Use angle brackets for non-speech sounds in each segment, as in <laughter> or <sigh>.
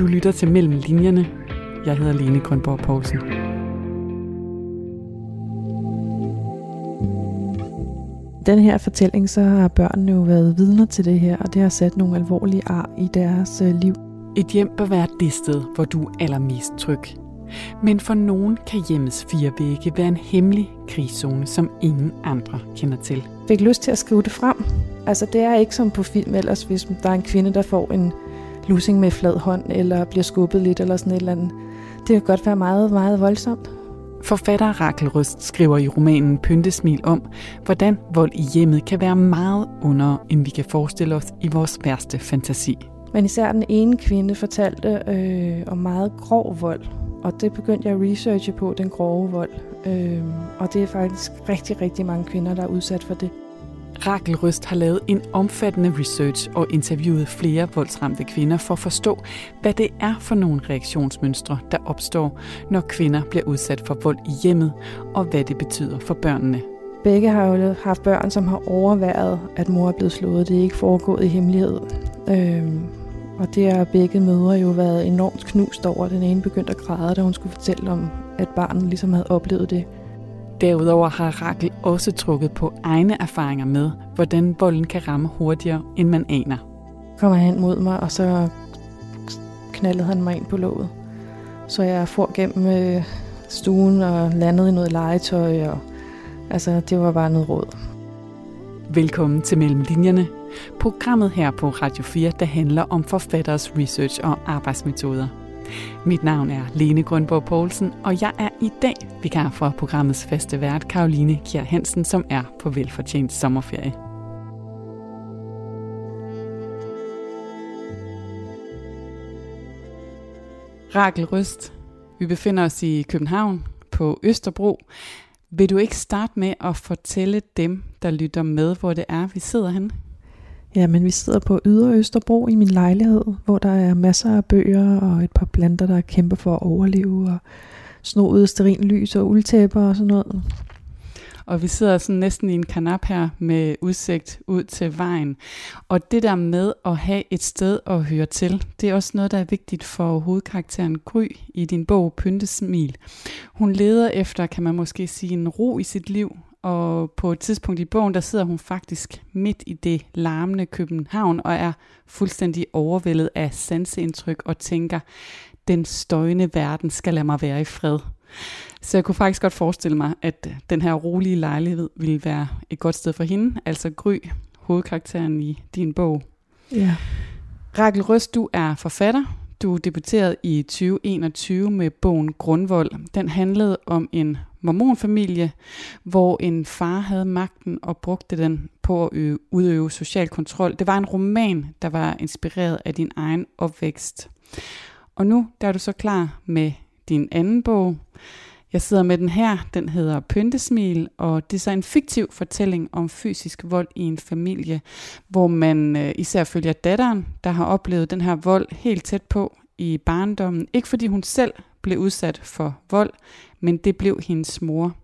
Du lytter til Mellem Linjerne. Jeg hedder Lene Grønborg Poulsen. Den her fortælling, så har børnene jo været vidner til det her, og det har sat nogle alvorlige ar i deres øh, liv. Et hjem bør være det sted, hvor du er allermest tryg. Men for nogen kan hjemmets fire vægge være en hemmelig krigszone, som ingen andre kender til. Jeg fik lyst til at skrive det frem. Altså det er ikke som på film ellers, hvis der er en kvinde, der får en lussing med flad hånd, eller bliver skubbet lidt, eller sådan et eller andet. Det kan godt være meget, meget voldsomt. Forfatter Rakel Røst skriver i romanen Pyntesmil om, hvordan vold i hjemmet kan være meget under, end vi kan forestille os i vores værste fantasi. Men især den ene kvinde fortalte øh, om meget grov vold, og det begyndte jeg at researche på, den grove vold. Øh, og det er faktisk rigtig, rigtig mange kvinder, der er udsat for det. Rakel Røst har lavet en omfattende research og interviewet flere voldsramte kvinder for at forstå, hvad det er for nogle reaktionsmønstre, der opstår, når kvinder bliver udsat for vold i hjemmet, og hvad det betyder for børnene. Begge har jo haft børn, som har overværet, at mor er blevet slået. Det er ikke foregået i hemmelighed. Øhm, og det har begge mødre jo været enormt knust over. Den ene begyndte at græde, da hun skulle fortælle om, at barnet ligesom havde oplevet det. Derudover har Rakel også trukket på egne erfaringer med, hvordan volden kan ramme hurtigere, end man aner. Kommer han mod mig, og så knaldede han mig ind på låget. Så jeg får gennem øh, stuen og landede i noget legetøj, og altså, det var bare noget råd. Velkommen til Mellem Linjerne, programmet her på Radio 4, der handler om forfatteres research og arbejdsmetoder. Mit navn er Lene Grønborg Poulsen, og jeg er i dag vikar for programmets faste vært, Karoline Kjær Hansen, som er på velfortjent sommerferie. Rakel Røst, vi befinder os i København på Østerbro. Vil du ikke starte med at fortælle dem, der lytter med, hvor det er, vi sidder henne? Ja, men vi sidder på Ydre Østerbro i min lejlighed, hvor der er masser af bøger og et par planter, der kæmper for at overleve, og snoet lys og uldtæpper og sådan noget. Og vi sidder sådan næsten i en kanap her med udsigt ud til vejen. Og det der med at have et sted at høre til, det er også noget, der er vigtigt for hovedkarakteren Gry i din bog Pyntesmil. Hun leder efter, kan man måske sige, en ro i sit liv, og på et tidspunkt i bogen, der sidder hun faktisk midt i det larmende København og er fuldstændig overvældet af sanseindtryk og tænker, den støjende verden skal lade mig være i fred. Så jeg kunne faktisk godt forestille mig, at den her rolige lejlighed ville være et godt sted for hende, altså Gry, hovedkarakteren i din bog. Ja. Rakel Røst, du er forfatter, du debuterede i 2021 med bogen Grundvold. Den handlede om en mormonfamilie, hvor en far havde magten og brugte den på at øve, udøve social kontrol. Det var en roman, der var inspireret af din egen opvækst. Og nu der er du så klar med din anden bog. Jeg sidder med den her, den hedder Pyntesmil, og det er så en fiktiv fortælling om fysisk vold i en familie, hvor man øh, især følger datteren, der har oplevet den her vold helt tæt på i barndommen. Ikke fordi hun selv blev udsat for vold, men det blev hendes mor.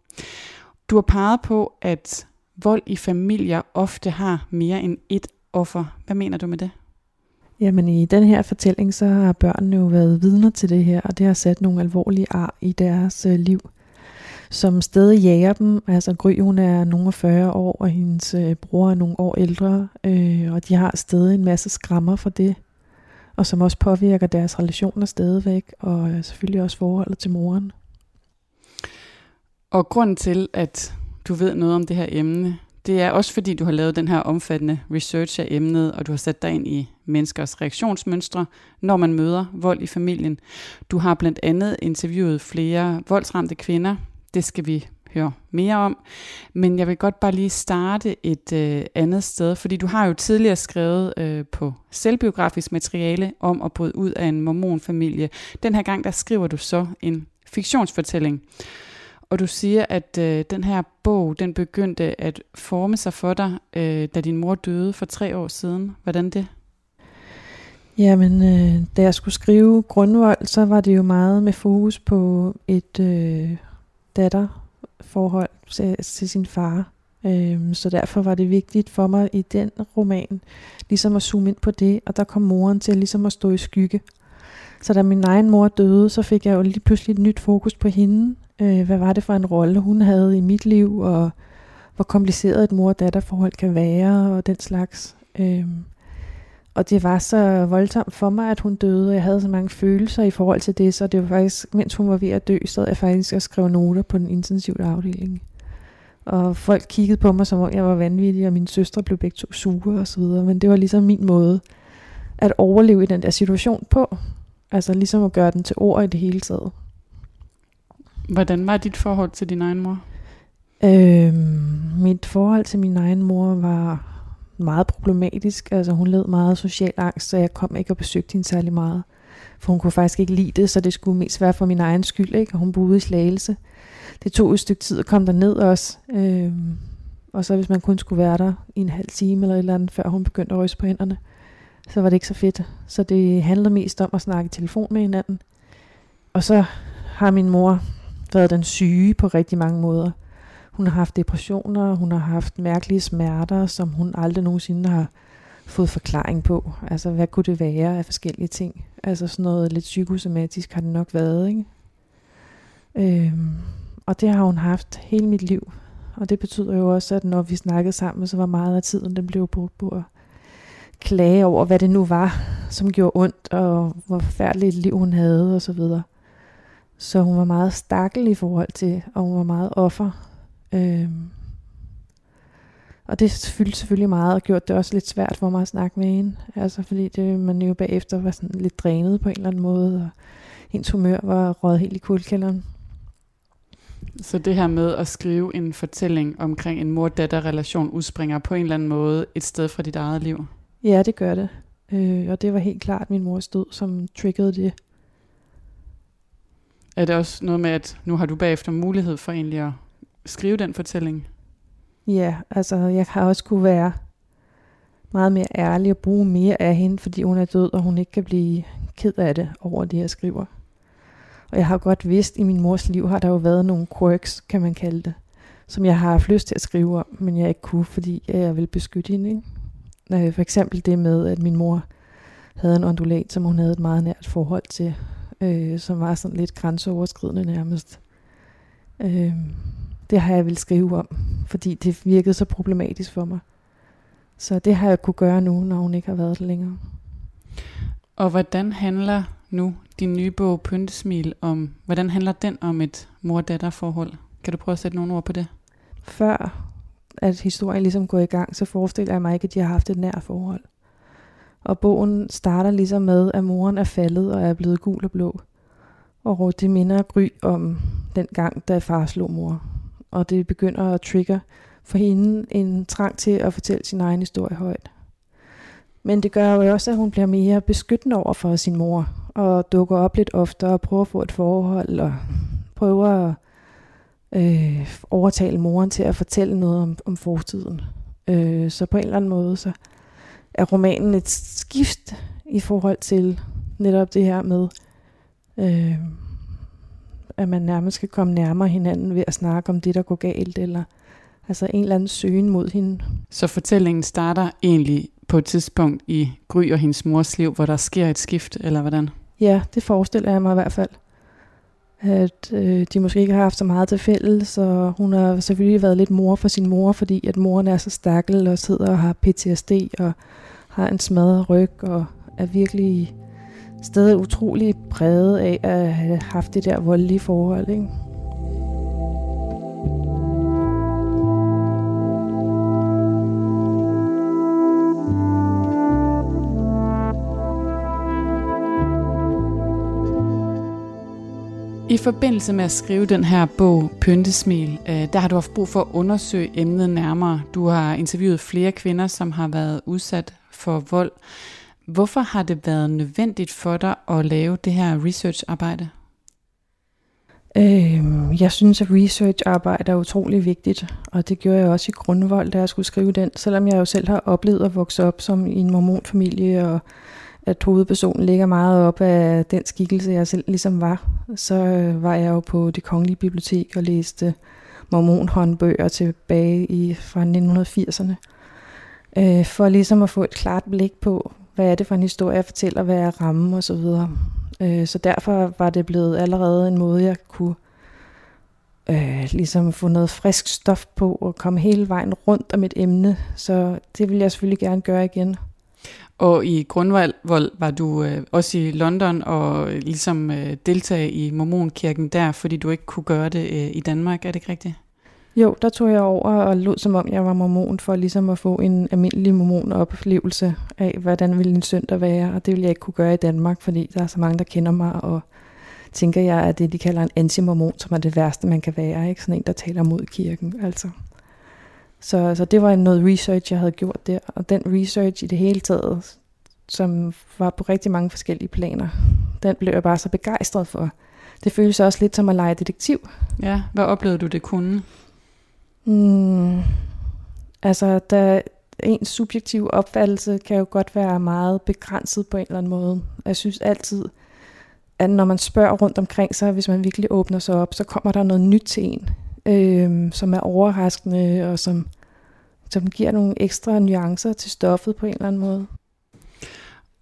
Du har peget på, at vold i familier ofte har mere end et offer. Hvad mener du med det? Jamen i den her fortælling, så har børnene jo været vidner til det her, og det har sat nogle alvorlige ar i deres øh, liv, som stadig jager dem. Altså Gry, hun er nogle 40 år, og hendes øh, bror er nogle år ældre, øh, og de har stadig en masse skrammer for det, og som også påvirker deres relationer stadigvæk, og øh, selvfølgelig også forholdet til moren. Og grunden til, at du ved noget om det her emne, det er også fordi, du har lavet den her omfattende research af emnet, og du har sat dig ind i menneskers reaktionsmønstre, når man møder vold i familien. Du har blandt andet interviewet flere voldsramte kvinder. Det skal vi høre mere om. Men jeg vil godt bare lige starte et øh, andet sted, fordi du har jo tidligere skrevet øh, på selvbiografisk materiale om at bryde ud af en mormonfamilie. Den her gang, der skriver du så en fiktionsfortælling. Og du siger, at øh, den her bog, den begyndte at forme sig for dig, øh, da din mor døde for tre år siden. Hvordan det? Jamen, øh, da jeg skulle skrive Grundvold, så var det jo meget med fokus på et øh, datterforhold til, til sin far. Øh, så derfor var det vigtigt for mig i den roman, ligesom at zoome ind på det, og der kom moren til ligesom at stå i skygge. Så da min egen mor døde, så fik jeg jo lige pludselig et nyt fokus på hende. Øh, hvad var det for en rolle, hun havde i mit liv, og hvor kompliceret et mor-datter-forhold kan være, og den slags. Øh, og det var så voldsomt for mig, at hun døde, og jeg havde så mange følelser i forhold til det, så det var faktisk, mens hun var ved at dø, så jeg faktisk og skrev noter på den intensive afdeling. Og folk kiggede på mig, som om jeg var vanvittig, og mine søstre blev begge to sure og så videre. Men det var ligesom min måde at overleve i den der situation på. Altså ligesom at gøre den til ord i det hele taget. Hvordan var dit forhold til din egen mor? Øhm, mit forhold til min egen mor var meget problematisk. Altså hun led meget social angst, så jeg kom ikke og besøgte hende særlig meget. For hun kunne faktisk ikke lide det, så det skulle mest være for min egen skyld, ikke? Og hun boede i Slagelse. Det tog et stykke tid at komme ned også. Øhm, og så hvis man kun skulle være der i en halv time eller et eller andet, før hun begyndte at ryste på hænderne, så var det ikke så fedt. Så det handlede mest om at snakke i telefon med hinanden. Og så har min mor været den syge på rigtig mange måder. Hun har haft depressioner, hun har haft mærkelige smerter, som hun aldrig nogensinde har fået forklaring på. Altså, hvad kunne det være af forskellige ting? Altså, sådan noget lidt psykosomatisk har det nok været, ikke? Øhm, og det har hun haft hele mit liv. Og det betyder jo også, at når vi snakkede sammen, så var meget af tiden, den blev brugt på at klage over, hvad det nu var, som gjorde ondt, og hvor forfærdeligt et liv hun havde, og så videre. Så hun var meget stakkel i forhold til, og hun var meget offer. Øhm. Og det fyldte selvfølgelig meget, og gjorde det også lidt svært for mig at snakke med hende. Altså fordi det, man jo bagefter var sådan lidt drænet på en eller anden måde, og hendes humør var røget helt i kuldkælderen. Så det her med at skrive en fortælling omkring en mor-datter-relation udspringer på en eller anden måde et sted fra dit eget liv? Ja, det gør det. Øh, og det var helt klart min mors død, som triggede det. Er det også noget med, at nu har du bagefter mulighed for egentlig at skrive den fortælling? Ja, altså jeg har også kunne være meget mere ærlig og bruge mere af hende, fordi hun er død, og hun ikke kan blive ked af det over det, jeg skriver. Og jeg har godt vidst, at i min mors liv har der jo været nogle quirks, kan man kalde det, som jeg har haft lyst til at skrive om, men jeg ikke kunne, fordi jeg vil beskytte hende. Ikke? Øh, for eksempel det med, at min mor havde en ondulat, som hun havde et meget nært forhold til, øh, som var sådan lidt grænseoverskridende nærmest. Øh, det har jeg vil skrive om, fordi det virkede så problematisk for mig. Så det har jeg kunne gøre nu, når hun ikke har været der længere. Og hvordan handler nu din nye bog Pyntesmil om, hvordan handler den om et mor-datter forhold? Kan du prøve at sætte nogle ord på det? Før at historien ligesom går i gang, så forestiller jeg mig ikke, at de har haft et nært forhold. Og bogen starter ligesom med, at moren er faldet og er blevet gul og blå. Og det minder Gry om den gang, da far slog mor. Og det begynder at trigge for hende en trang til at fortælle sin egen historie højt. Men det gør jo også, at hun bliver mere beskyttende over for sin mor, og dukker op lidt oftere og prøver at få et forhold, og prøver at øh, overtale moren til at fortælle noget om, om fortiden. Øh, så på en eller anden måde, så er romanen et skift i forhold til netop det her med, øh, at man nærmest skal komme nærmere hinanden ved at snakke om det, der går galt, eller altså en eller anden søgen mod hende. Så fortællingen starter egentlig på et tidspunkt i Gry og hendes mors liv, hvor der sker et skift, eller hvordan? Ja, det forestiller jeg mig i hvert fald at øh, de måske ikke har haft så meget til fælles, så hun har selvfølgelig været lidt mor for sin mor, fordi at moren er så stakkel og sidder og har PTSD og har en smadret ryg og er virkelig stadig utrolig præget af at have haft det der voldelige forhold. Ikke? I forbindelse med at skrive den her bog, Pyntesmil, øh, der har du haft brug for at undersøge emnet nærmere. Du har interviewet flere kvinder, som har været udsat for vold. Hvorfor har det været nødvendigt for dig at lave det her researcharbejde? Øhm, jeg synes, at researcharbejde er utrolig vigtigt, og det gjorde jeg også i grundvold, da jeg skulle skrive den, selvom jeg jo selv har oplevet at vokse op som i en mormonfamilie og at hovedpersonen ligger meget op af den skikkelse, jeg selv ligesom var, så øh, var jeg jo på det kongelige bibliotek og læste mormonhåndbøger tilbage i fra 1980'erne. Øh, for ligesom at få et klart blik på, hvad er det for en historie, jeg fortæller, hvad er rammen og så videre. Øh, så derfor var det blevet allerede en måde, jeg kunne øh, ligesom få noget frisk stof på og komme hele vejen rundt om et emne. Så det vil jeg selvfølgelig gerne gøre igen. Og i Grundvold var du øh, også i London og øh, ligesom øh, deltage i Mormonkirken der, fordi du ikke kunne gøre det øh, i Danmark, er det ikke rigtigt? Jo, der tog jeg over og lod som om jeg var mormon for ligesom at få en almindelig mormon-oplevelse af, hvordan ville en søndag være, og det ville jeg ikke kunne gøre i Danmark, fordi der er så mange, der kender mig, og tænker jeg, at det de kalder en anti-mormon, som er det værste, man kan være, ikke? Sådan en, der taler mod kirken, altså. Så, så det var noget research, jeg havde gjort der, og den research i det hele taget, som var på rigtig mange forskellige planer, den blev jeg bare så begejstret for. Det føles også lidt som at lege detektiv. Ja, hvad oplevede du, det kunne? Mm, altså, der, ens subjektive opfattelse kan jo godt være meget begrænset på en eller anden måde. Jeg synes altid, at når man spørger rundt omkring sig, hvis man virkelig åbner sig op, så kommer der noget nyt til en, øh, som er overraskende og som, som giver nogle ekstra nuancer til stoffet på en eller anden måde.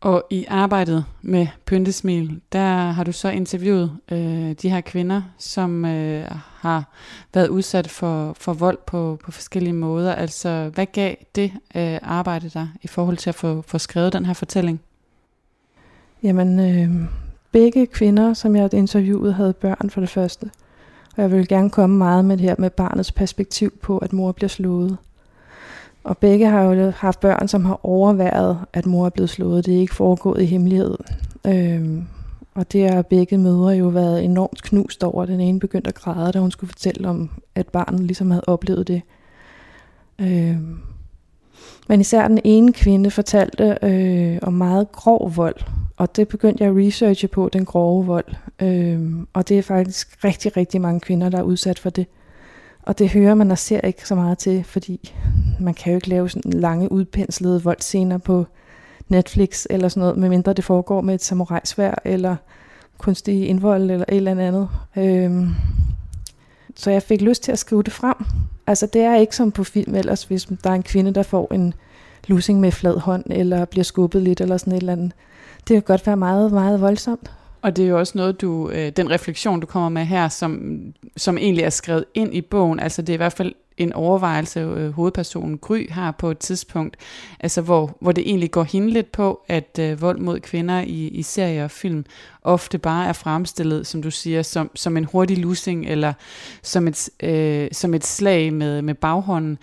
Og i arbejdet med Pyntesmil, der har du så interviewet øh, de her kvinder, som øh, har været udsat for, for vold på, på forskellige måder. Altså, hvad gav det øh, arbejde der i forhold til at få, få skrevet den her fortælling? Jamen, øh, begge kvinder, som jeg interviewet, havde børn for det første. Og jeg vil gerne komme meget med det her med barnets perspektiv på, at mor bliver slået. Og begge har jo haft børn, som har overværet, at mor er blevet slået. Det er ikke foregået i hemmelighed. Øhm, og det har begge mødre jo været enormt knust over. Den ene begyndte at græde, da hun skulle fortælle om, at barnet ligesom havde oplevet det. Øhm, men især den ene kvinde fortalte øh, om meget grov vold. Og det begyndte jeg at researche på, den grove vold. Øh, og det er faktisk rigtig, rigtig mange kvinder, der er udsat for det. Og det hører man og ser ikke så meget til, fordi man kan jo ikke lave sådan lange udpenslede voldscener på Netflix eller sådan noget, medmindre det foregår med et samurajsvær eller kunstig indvold eller et eller andet. Øhm, så jeg fik lyst til at skrive det frem. Altså det er ikke som på film ellers, hvis der er en kvinde, der får en losing med flad hånd, eller bliver skubbet lidt, eller sådan et eller andet. Det kan godt være meget, meget voldsomt. Og det er jo også noget, du, øh, den refleksion, du kommer med her, som, som egentlig er skrevet ind i bogen, altså det er i hvert fald en overvejelse, øh, hovedpersonen Gry har på et tidspunkt, altså hvor, hvor det egentlig går hende lidt på, at øh, vold mod kvinder i, i serier og film ofte bare er fremstillet, som du siger, som, som en hurtig losing, eller som et, øh, som et slag med, med baghånden.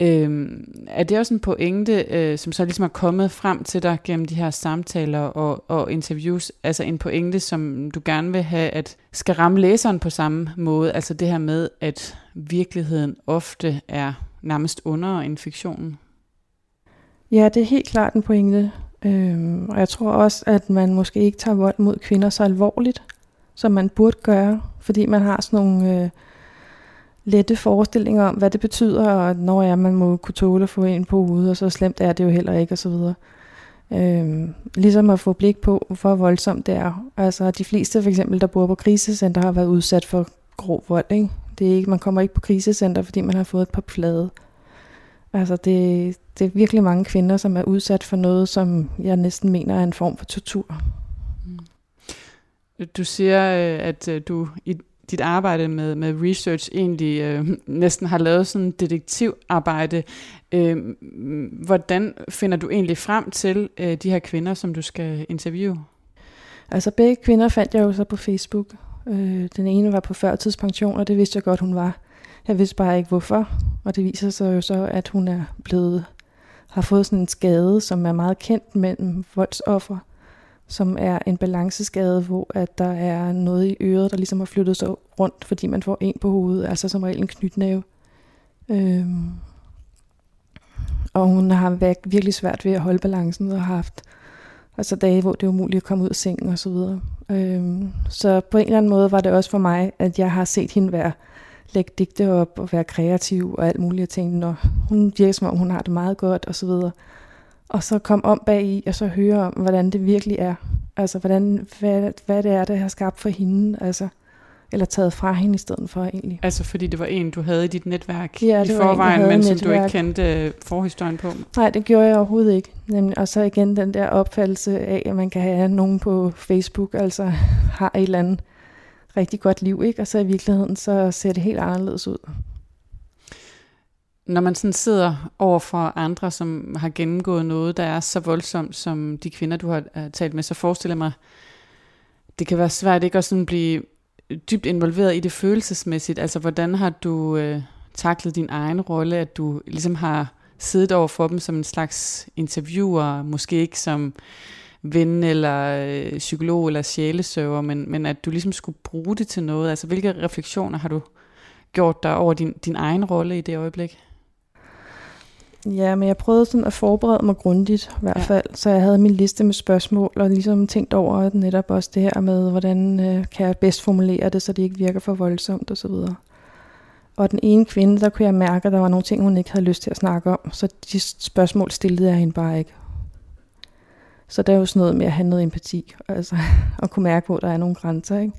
Øhm, er det også en pointe, øh, som så ligesom er kommet frem til dig gennem de her samtaler og, og interviews, altså en pointe, som du gerne vil have, at skal ramme læseren på samme måde, altså det her med, at virkeligheden ofte er nærmest under en fiktionen? Ja, det er helt klart en pointe. Øhm, og jeg tror også, at man måske ikke tager vold mod kvinder så alvorligt, som man burde gøre, fordi man har sådan nogle... Øh, lette forestillinger om, hvad det betyder, og når ja, man må kunne tåle at få en på hovedet, og så slemt er det jo heller ikke, osv. Øhm, ligesom at få blik på, hvor voldsomt det er. Altså de fleste for eksempel, der bor på krisecenter, har været udsat for grov vold. Ikke? Det er ikke, man kommer ikke på krisecenter, fordi man har fået et par flade. Altså det, det er virkelig mange kvinder, som er udsat for noget, som jeg næsten mener er en form for tortur. Mm. Du siger, øh, at øh, du i dit arbejde med, med research egentlig øh, næsten har lavet sådan detektivarbejde. Øh, hvordan finder du egentlig frem til øh, de her kvinder, som du skal interviewe? Altså begge kvinder fandt jeg jo så på Facebook. Øh, den ene var på førtidspension, og det vidste jeg godt, hun var. Jeg vidste bare ikke hvorfor, og det viser sig jo så, at hun er blevet har fået sådan en skade, som er meget kendt mellem voldsoffer som er en balanceskade, hvor at der er noget i øret, der ligesom har flyttet sig rundt, fordi man får en på hovedet, altså som regel en knytnæve. Øhm. Og hun har været virkelig svært ved at holde balancen og har haft altså dage, hvor det er umuligt at komme ud af sengen og så videre. Øhm. Så på en eller anden måde var det også for mig, at jeg har set hende være lægge digte op og være kreativ og alt muligt. og tænkte, når hun virker som om, hun har det meget godt og så videre og så komme om bag i, og så høre om, hvordan det virkelig er. Altså, hvordan, hvad, hvad det er, der har skabt for hende. Altså, eller taget fra hende i stedet for egentlig. Altså fordi det var en, du havde i dit netværk Ja, i det en, forvejen, havde men som du ikke netværk. kendte øh, forhistorien på? Nej, det gjorde jeg overhovedet ikke. Nemlig, og så igen den der opfattelse af, at man kan have nogen på Facebook, altså har et eller andet rigtig godt liv, ikke? Og så i virkeligheden, så ser det helt anderledes ud. Når man sådan sidder over for andre, som har gennemgået noget, der er så voldsomt som de kvinder, du har øh, talt med, så forestiller jeg mig, det kan være svært ikke at sådan blive dybt involveret i det følelsesmæssigt. Altså, hvordan har du øh, taklet din egen rolle, at du ligesom har siddet over for dem som en slags interviewer, måske ikke som ven eller øh, psykolog eller sjælesøver, men, men at du ligesom skulle bruge det til noget. Altså, hvilke refleksioner har du gjort dig over din, din egen rolle i det øjeblik? Ja, men jeg prøvede sådan at forberede mig grundigt i hvert Ja. fald, så jeg havde min liste med spørgsmål, og ligesom tænkt over netop også det her med, hvordan øh, kan jeg bedst formulere det, så det ikke virker for voldsomt osv. Og, og den ene kvinde, der kunne jeg mærke, at der var nogle ting, hun ikke havde lyst til at snakke om, så de spørgsmål stillede jeg hende bare ikke. Så det er jo sådan noget med at have noget empati, altså <laughs> at kunne mærke, hvor der er nogle grænser, ikke?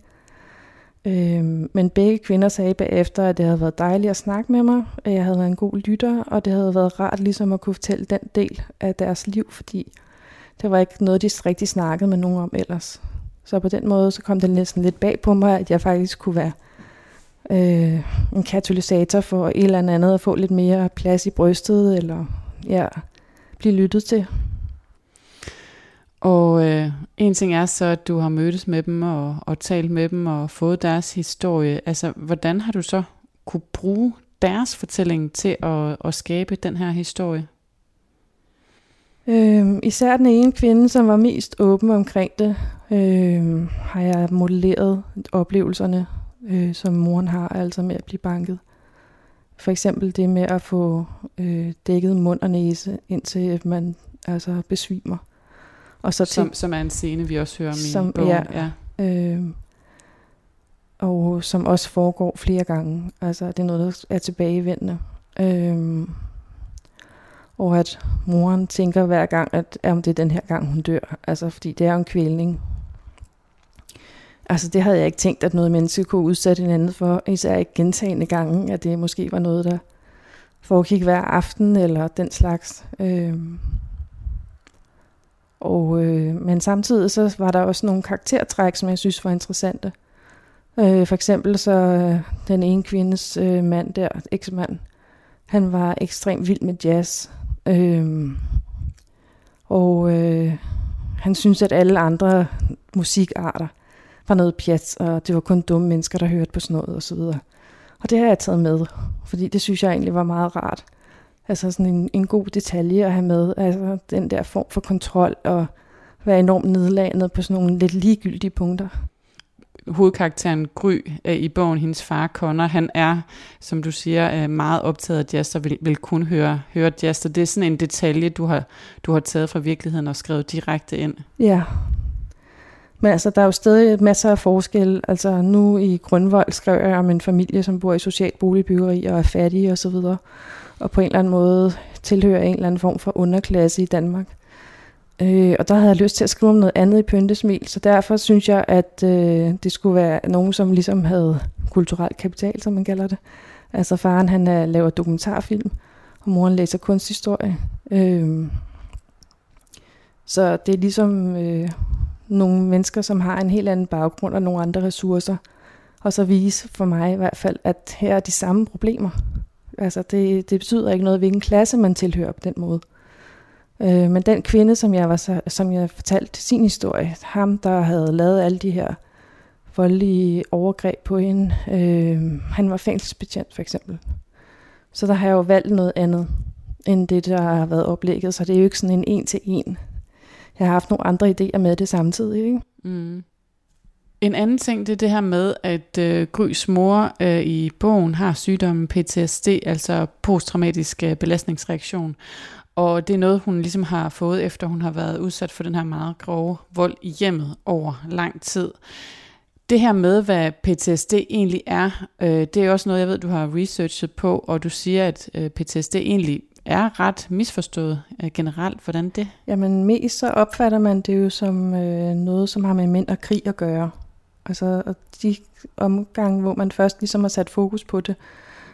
Øhm, men begge kvinder sagde bagefter, at det havde været dejligt at snakke med mig, at jeg havde været en god lytter, og det havde været rart ligesom at kunne fortælle den del af deres liv, fordi det var ikke noget, de rigtig snakkede med nogen om ellers. Så på den måde, så kom det næsten lidt bag på mig, at jeg faktisk kunne være øh, en katalysator for et eller andet, at få lidt mere plads i brystet, eller ja, blive lyttet til. Og øh, en ting er så, at du har mødtes med dem og, og talt med dem og fået deres historie. Altså, hvordan har du så kunne bruge deres fortælling til at, at skabe den her historie? Øhm, især den ene kvinde, som var mest åben omkring det, øhm, har jeg modelleret oplevelserne, øh, som moren har, altså med at blive banket. For eksempel det med at få øh, dækket mund og næse, indtil man altså besvimer. Og så Som, som er en scene, vi også hører om Som- i bogen. ja. ja. Øh, og som også foregår flere gange. Altså det er noget, der er tilbagevendende. Øh, og at moren tænker hver gang, at om det er den her gang, hun dør. Altså fordi det er jo en kvælning. Altså det havde jeg ikke tænkt, at noget menneske kunne udsætte hinanden for. Især ikke gentagende gange, at det måske var noget, der foregik hver aften eller den slags. Øh, og, øh, men samtidig så var der også nogle karaktertræk, som jeg synes var interessante. Øh, for eksempel så øh, den ene kvindes øh, mand der, eksmand, han var ekstremt vild med jazz. Øh, og øh, han synes, at alle andre musikarter var noget pjat, og det var kun dumme mennesker, der hørte på sådan noget osv. Og det har jeg taget med, fordi det synes jeg egentlig var meget rart. Altså sådan en, en god detalje at have med, altså den der form for kontrol og være enormt nedlaget på sådan nogle lidt ligegyldige punkter. Hovedkarakteren Gry øh, i bogen, hendes far Connor, han er, som du siger, øh, meget optaget af jazz og vil, vil kun høre, høre jazz. Så det er sådan en detalje, du har, du har taget fra virkeligheden og skrevet direkte ind. Ja. Men altså, der er jo stadig masser af forskel. Altså, nu i Grundvold skrev jeg om en familie, som bor i socialt boligbyggeri og er fattige og så videre. Og på en eller anden måde tilhører en eller anden form for underklasse i Danmark. Øh, og der havde jeg lyst til at skrive om noget andet i Pyntesmil, så derfor synes jeg, at øh, det skulle være nogen, som ligesom havde kulturel kapital, som man kalder det. Altså faren, han er, laver dokumentarfilm, og moren læser kunsthistorie. Øh, så det er ligesom øh, nogle mennesker, som har en helt anden baggrund og nogle andre ressourcer. Og så vise for mig i hvert fald, at her er de samme problemer. Altså det, det betyder ikke noget, hvilken klasse man tilhører på den måde. Øh, men den kvinde, som jeg, var så, som jeg fortalte sin historie, ham der havde lavet alle de her voldelige overgreb på hende, øh, han var fængselsbetjent for eksempel. Så der har jeg jo valgt noget andet, end det, der har været oplægget. Så det er jo ikke sådan en en til en. Jeg har haft nogle andre idéer med det samtidig. Ikke? Mm. En anden ting, det er det her med, at øh, Grys mor øh, i bogen har sygdommen PTSD, altså posttraumatisk øh, belastningsreaktion. Og det er noget, hun ligesom har fået, efter hun har været udsat for den her meget grove vold i hjemmet over lang tid. Det her med, hvad PTSD egentlig er, øh, det er også noget, jeg ved, du har researchet på, og du siger, at øh, PTSD egentlig er ret misforstået øh, generelt. Hvordan det? Jamen mest så opfatter man det jo som øh, noget, som har med mænd og krig at gøre. Altså, og de omgange, hvor man først ligesom har sat fokus på det,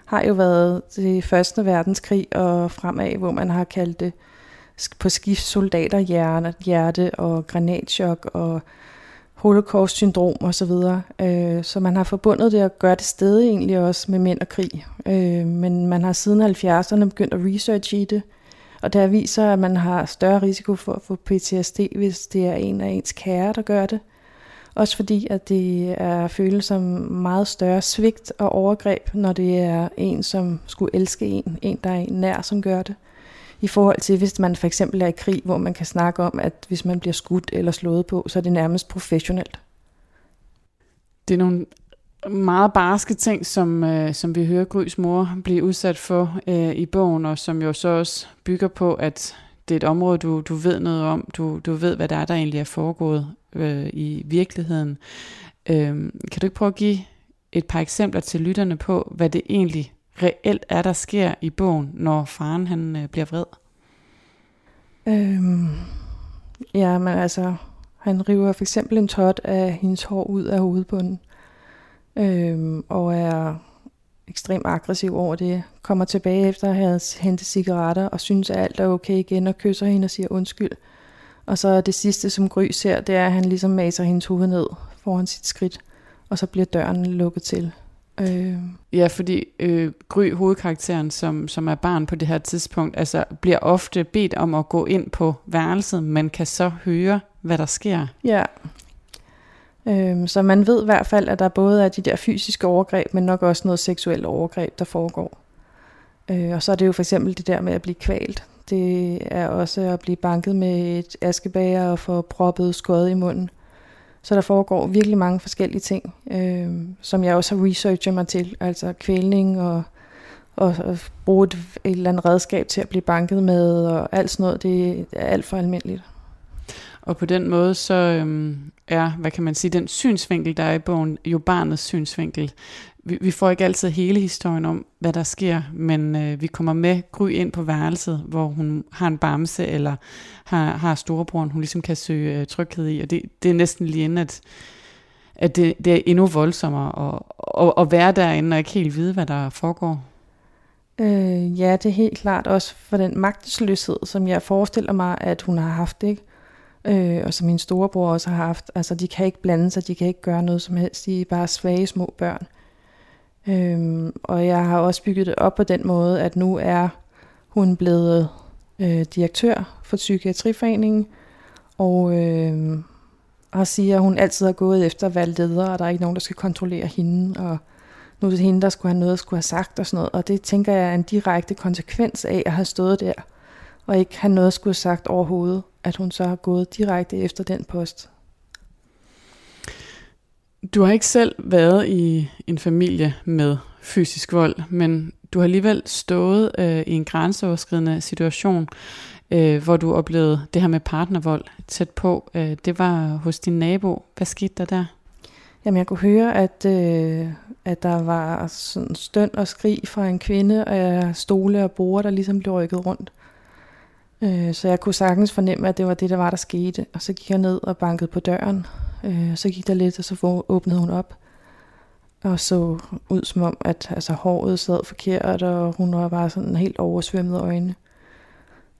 har jo været det første verdenskrig og fremad, hvor man har kaldt det på skift soldater hjerte, og granatchok og holocaust-syndrom og så videre. Øh, så man har forbundet det og gør det stadig egentlig også med mænd og krig. Øh, men man har siden 70'erne begyndt at researche i det, og der viser, at man har større risiko for at få PTSD, hvis det er en af ens kære, der gør det. Også fordi, at det er føles som meget større svigt og overgreb, når det er en, som skulle elske en, en, der er en nær, som gør det. I forhold til, hvis man for eksempel er i krig, hvor man kan snakke om, at hvis man bliver skudt eller slået på, så er det nærmest professionelt. Det er nogle meget barske ting, som, øh, som vi hører Grys mor blive udsat for øh, i bogen, og som jo så også bygger på, at det er et område, du, du ved noget om. Du, du ved, hvad der er, der egentlig er foregået øh, i virkeligheden. Øh, kan du ikke prøve at give et par eksempler til lytterne på, hvad det egentlig reelt er, der sker i bogen, når faren han øh, bliver vred? Øhm, ja, men altså, han river for eksempel en tot af hendes hår ud af hovedbunden, øhm, og er ekstremt aggressiv over det. Kommer tilbage efter at have hentet cigaretter og synes, at alt er okay igen, og kysser hende og siger undskyld. Og så det sidste, som Gry ser, det er, at han ligesom maser hendes hoved ned foran sit skridt, og så bliver døren lukket til. Øh. Ja, fordi øh, Gry, hovedkarakteren, som, som er barn på det her tidspunkt, altså bliver ofte bedt om at gå ind på værelset, men kan så høre, hvad der sker. Ja. Øh, så man ved i hvert fald, at der både er de der fysiske overgreb, men nok også noget seksuelt overgreb, der foregår. Øh, og så er det jo for eksempel det der med at blive kvalt. Det er også at blive banket med et askebager og få proppet skåret i munden. Så der foregår virkelig mange forskellige ting, øh, som jeg også har researchet mig til, altså kvælning og, og, og bruge et, et eller andet redskab til at blive banket med, og alt sådan noget, det er alt for almindeligt. Og på den måde så øhm, er, hvad kan man sige, den synsvinkel, der er i bogen, jo barnets synsvinkel vi, vi får ikke altid hele historien om, hvad der sker, men øh, vi kommer med Gry ind på værelset, hvor hun har en bamse, eller har, har storebroren, hun ligesom kan søge øh, tryghed i, og det, det er næsten lige inden, at, at det, det er endnu voldsommere at, at, at være derinde og ikke helt vide, hvad der foregår. Øh, ja, det er helt klart også for den magtesløshed, som jeg forestiller mig, at hun har haft, ikke? Øh, og som min storebror også har haft. Altså, de kan ikke blande sig, de kan ikke gøre noget som helst, de er bare svage små børn. Øhm, og jeg har også bygget det op på den måde, at nu er hun blevet øh, direktør for Psykiatriforeningen, og, øh, og siger, at hun altid har gået efter at være leder, og der er ikke nogen, der skal kontrollere hende, og nu er det hende, der skulle have noget, der skulle have sagt og sådan noget. Og det tænker jeg er en direkte konsekvens af at have stået der, og ikke have noget, der skulle have sagt overhovedet, at hun så har gået direkte efter den post. Du har ikke selv været i en familie med fysisk vold, men du har alligevel stået øh, i en grænseoverskridende situation, øh, hvor du oplevede det her med partnervold tæt på. Øh, det var hos din nabo. Hvad skete der der? Jamen, jeg kunne høre, at, øh, at der var sådan støn og skrig fra en kvinde, og øh, stole og borde, der ligesom blev rykket rundt. Øh, så jeg kunne sagtens fornemme, at det var det, der var, der skete. Og så gik jeg ned og bankede på døren, Øh, så gik der lidt, og så åbnede hun op. Og så ud som om, at altså, håret sad forkert, og hun var bare sådan helt oversvømmet øjne.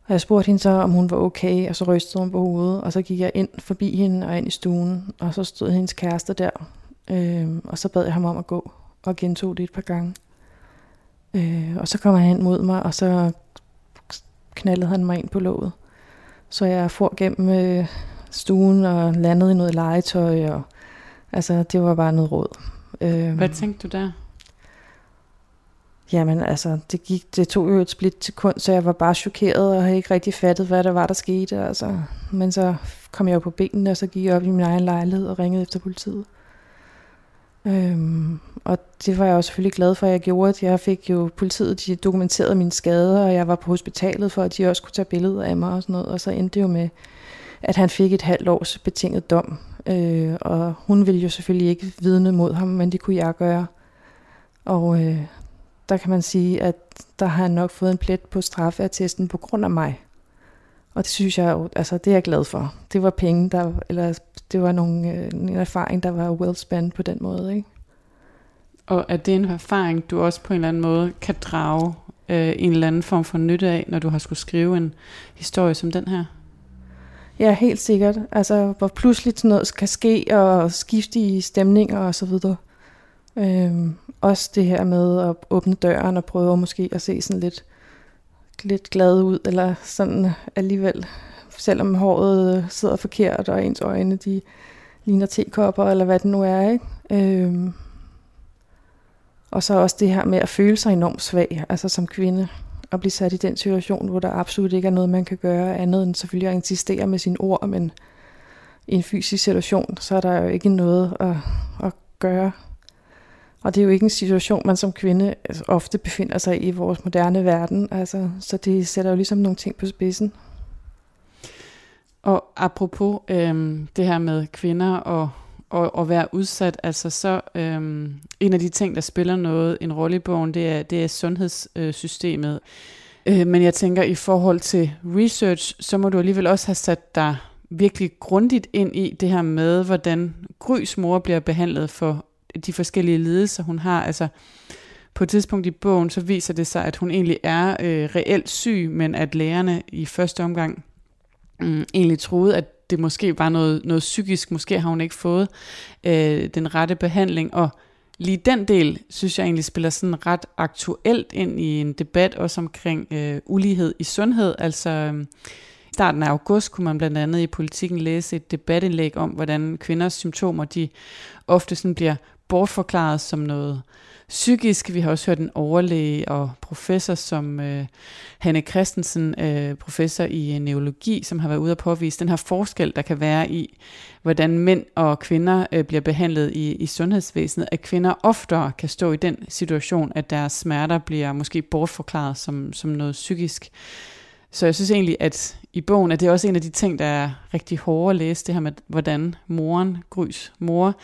Og jeg spurgte hende så, om hun var okay, og så rystede hun på hovedet, og så gik jeg ind forbi hende og ind i stuen, og så stod hendes kæreste der, øh, og så bad jeg ham om at gå, og gentog det et par gange. Øh, og så kom han hen mod mig, og så knaldede han mig ind på låget. Så jeg får gennem øh, stuen og landede i noget legetøj. Og, altså, det var bare noget råd. Øhm, Hvad tænkte du der? Jamen altså, det, gik, det tog jo et split til kun, så jeg var bare chokeret og havde ikke rigtig fattet, hvad der var, der skete. Altså. Men så kom jeg jo på benene, og så gik jeg op i min egen lejlighed og ringede efter politiet. Øhm, og det var jeg også selvfølgelig glad for, at jeg gjorde. Jeg fik jo politiet, de dokumenterede mine skader, og jeg var på hospitalet for, at de også kunne tage billeder af mig og sådan noget. Og så endte det jo med, at han fik et halvt års betinget dom. Øh, og hun ville jo selvfølgelig ikke vidne mod ham, men det kunne jeg gøre. Og øh, der kan man sige, at der har han nok fået en plet på straffeattesten på grund af mig. Og det synes jeg jo, altså det er jeg glad for. Det var penge, der, eller det var nogle, øh, en erfaring, der var well spent på den måde. Ikke? Og er det en erfaring, du også på en eller anden måde kan drage øh, en eller anden form for nytte af, når du har skulle skrive en historie som den her? Ja, helt sikkert. Altså, hvor pludselig sådan noget kan ske, og skifte i stemninger og så videre. Øhm, også det her med at åbne døren og prøve måske at se sådan lidt, lidt glad ud, eller sådan alligevel, selvom håret øh, sidder forkert, og ens øjne de ligner tekopper, eller hvad det nu er. Ikke? Øhm, og så også det her med at føle sig enormt svag, altså som kvinde, at blive sat i den situation, hvor der absolut ikke er noget, man kan gøre andet end selvfølgelig at insistere med sine ord, men i en fysisk situation, så er der jo ikke noget at, at gøre. Og det er jo ikke en situation, man som kvinde altså, ofte befinder sig i vores moderne verden. Altså, så det sætter jo ligesom nogle ting på spidsen. Og apropos øhm, det her med kvinder og, og, og være udsat, altså så øhm, en af de ting, der spiller noget en rolle i bogen, det er, det er sundhedssystemet. Øh, men jeg tænker, i forhold til research, så må du alligevel også have sat dig virkelig grundigt ind i det her med, hvordan Grys mor bliver behandlet for de forskellige lidelser, hun har. Altså, på et tidspunkt i bogen, så viser det sig, at hun egentlig er øh, reelt syg, men at lægerne i første omgang øh, egentlig troede, at det måske var noget, noget psykisk. Måske har hun ikke fået øh, den rette behandling, og lige den del, synes jeg egentlig spiller sådan ret aktuelt ind i en debat også omkring øh, ulighed i sundhed. Altså øh, i starten af august kunne man blandt andet i politikken læse et debatindlæg om, hvordan kvinders symptomer, de ofte sådan bliver bortforklaret som noget psykisk. Vi har også hørt en overlæge og professor som øh, Hanne Christensen, øh, professor i øh, neurologi, som har været ude at påvise den her forskel, der kan være i, hvordan mænd og kvinder øh, bliver behandlet i, i sundhedsvæsenet. At kvinder oftere kan stå i den situation, at deres smerter bliver måske bortforklaret som, som noget psykisk. Så jeg synes egentlig, at i bogen er det også en af de ting, der er rigtig hårde at læse, det her med, hvordan moren, Grys mor,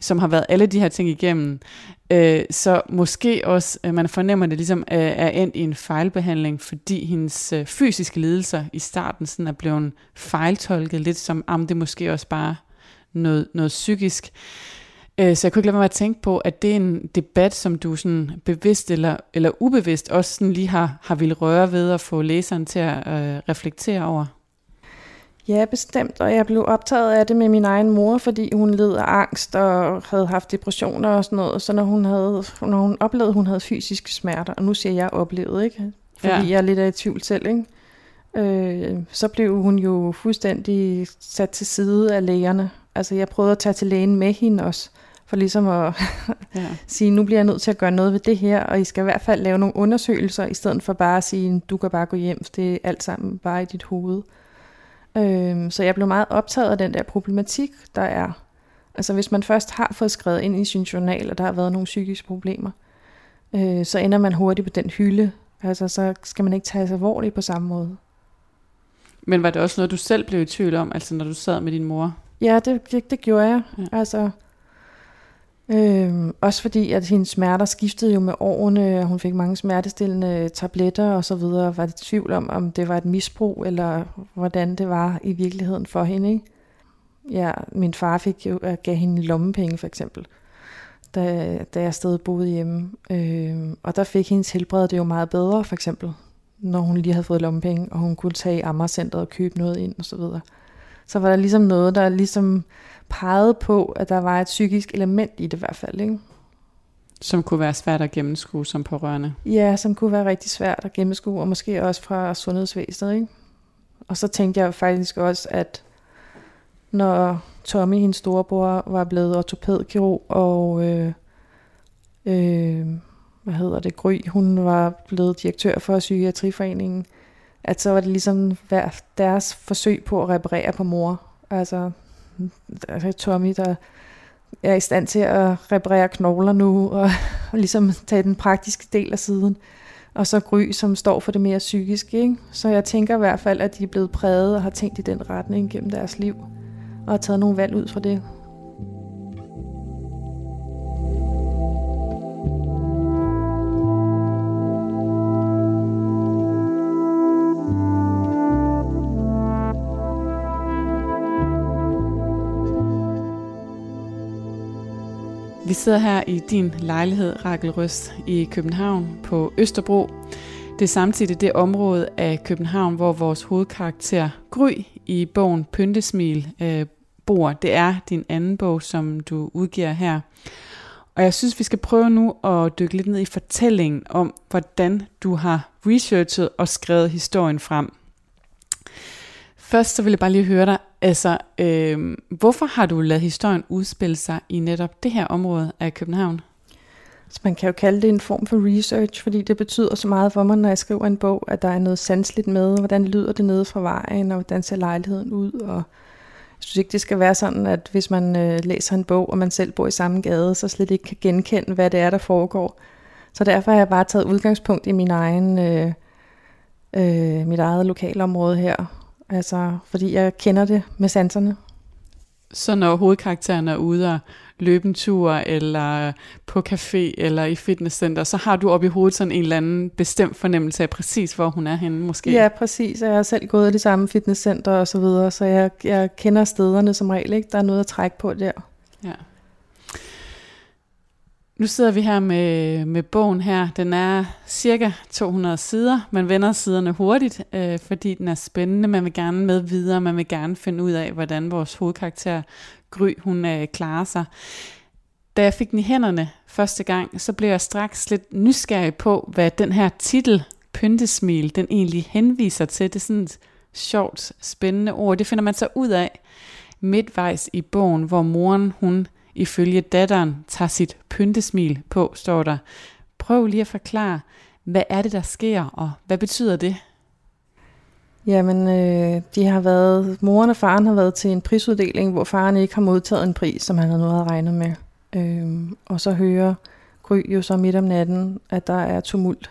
som har været alle de her ting igennem, øh, så måske også, øh, man fornemmer det ligesom, øh, er endt i en fejlbehandling, fordi hendes øh, fysiske lidelser i starten sådan er blevet fejltolket lidt som, om det måske også bare noget, noget psykisk. Øh, så jeg kunne ikke lade mig at tænke på, at det er en debat, som du sådan bevidst eller, eller ubevidst også sådan lige har, har ville røre ved at få læseren til at øh, reflektere over. Ja, bestemt, og jeg blev optaget af det med min egen mor, fordi hun led af angst og havde haft depressioner og sådan noget. Så når hun, havde, når hun oplevede, at hun havde fysiske smerter, og nu siger jeg oplevet, ikke? fordi ja. jeg er lidt af i tvivl selv, ikke? Øh, så blev hun jo fuldstændig sat til side af lægerne. Altså jeg prøvede at tage til lægen med hende også, for ligesom at <laughs> ja. sige, nu bliver jeg nødt til at gøre noget ved det her, og I skal i hvert fald lave nogle undersøgelser, i stedet for bare at sige, du kan bare gå hjem, det er alt sammen bare i dit hoved. Øh, så jeg blev meget optaget af den der problematik, der er. Altså hvis man først har fået skrevet ind i sin journal, at der har været nogle psykiske problemer, øh, så ender man hurtigt på den hylde. Altså så skal man ikke tage sig alvorligt på samme måde. Men var det også noget, du selv blev i tvivl om, altså når du sad med din mor? Ja, det, det, det gjorde jeg. Ja. Altså, Øhm, også fordi, at hendes smerter skiftede jo med årene, og hun fik mange smertestillende tabletter og så videre. Var det tvivl om, om det var et misbrug, eller hvordan det var i virkeligheden for hende, ikke? Ja, min far fik jo, at gav hende lommepenge for eksempel, da, da jeg stadig boede hjemme. Øhm, og der fik hendes helbred det jo meget bedre, for eksempel, når hun lige havde fået lommepenge, og hun kunne tage i Amagercenteret og købe noget ind og så videre. Så var der ligesom noget, der ligesom pegede på, at der var et psykisk element i det i hvert fald. Ikke? Som kunne være svært at gennemskue som pårørende. Ja, som kunne være rigtig svært at gennemskue, og måske også fra sundhedsvæsenet. Ikke? Og så tænkte jeg faktisk også, at når Tommy, hendes storebror, var blevet ortopædkirurg, og øh, øh, hvad hedder det, Gry, hun var blevet direktør for Psykiatriforeningen, at så var det ligesom deres forsøg på at reparere på mor. Altså, altså Tommy, der er i stand til at reparere knogler nu, og, <laughs> og ligesom tage den praktiske del af siden. Og så Gry, som står for det mere psykiske. Ikke? Så jeg tænker i hvert fald, at de er blevet præget og har tænkt i den retning gennem deres liv, og har taget nogle valg ud fra det. Vi sidder her i din lejlighed, Rakel Røst, i København på Østerbro. Det er samtidig det område af København, hvor vores hovedkarakter Gry i bogen Pyntesmil øh, bor. Det er din anden bog, som du udgiver her. Og jeg synes, vi skal prøve nu at dykke lidt ned i fortællingen om, hvordan du har researchet og skrevet historien frem. Først så vil jeg bare lige høre dig, altså, øh, hvorfor har du lavet historien udspille sig i netop det her område af København? Så man kan jo kalde det en form for research, fordi det betyder så meget for mig, når jeg skriver en bog, at der er noget sansligt med, hvordan lyder det nede fra vejen, og hvordan ser lejligheden ud, og jeg synes ikke, det skal være sådan, at hvis man øh, læser en bog, og man selv bor i samme gade, så slet ikke kan genkende, hvad det er, der foregår. Så derfor har jeg bare taget udgangspunkt i min egen, øh, øh, mit eget lokalområde her, Altså, fordi jeg kender det med sanserne. Så når hovedkarakteren er ude og løbe en tur, eller på café, eller i fitnesscenter, så har du op i hovedet sådan en eller anden bestemt fornemmelse af præcis, hvor hun er henne måske? Ja, præcis. Jeg har selv gået i det samme fitnesscenter og så videre, så jeg, jeg kender stederne som regel. Ikke? Der er noget at trække på der. Ja. Nu sidder vi her med, med bogen her. Den er cirka 200 sider. Man vender siderne hurtigt, øh, fordi den er spændende. Man vil gerne med videre. Man vil gerne finde ud af, hvordan vores hovedkarakter Gry, hun øh, klarer sig. Da jeg fik den i hænderne første gang, så blev jeg straks lidt nysgerrig på, hvad den her titel, Pyntesmil, den egentlig henviser til. Det er sådan et sjovt, spændende ord. Det finder man så ud af midtvejs i bogen, hvor moren, hun ifølge datteren tager sit pyntesmil på, står der. Prøv lige at forklare, hvad er det, der sker, og hvad betyder det? Jamen, øh, de har været, moren og faren har været til en prisuddeling, hvor faren ikke har modtaget en pris, som han havde noget at regne med. Øh, og så hører Gry jo så midt om natten, at der er tumult.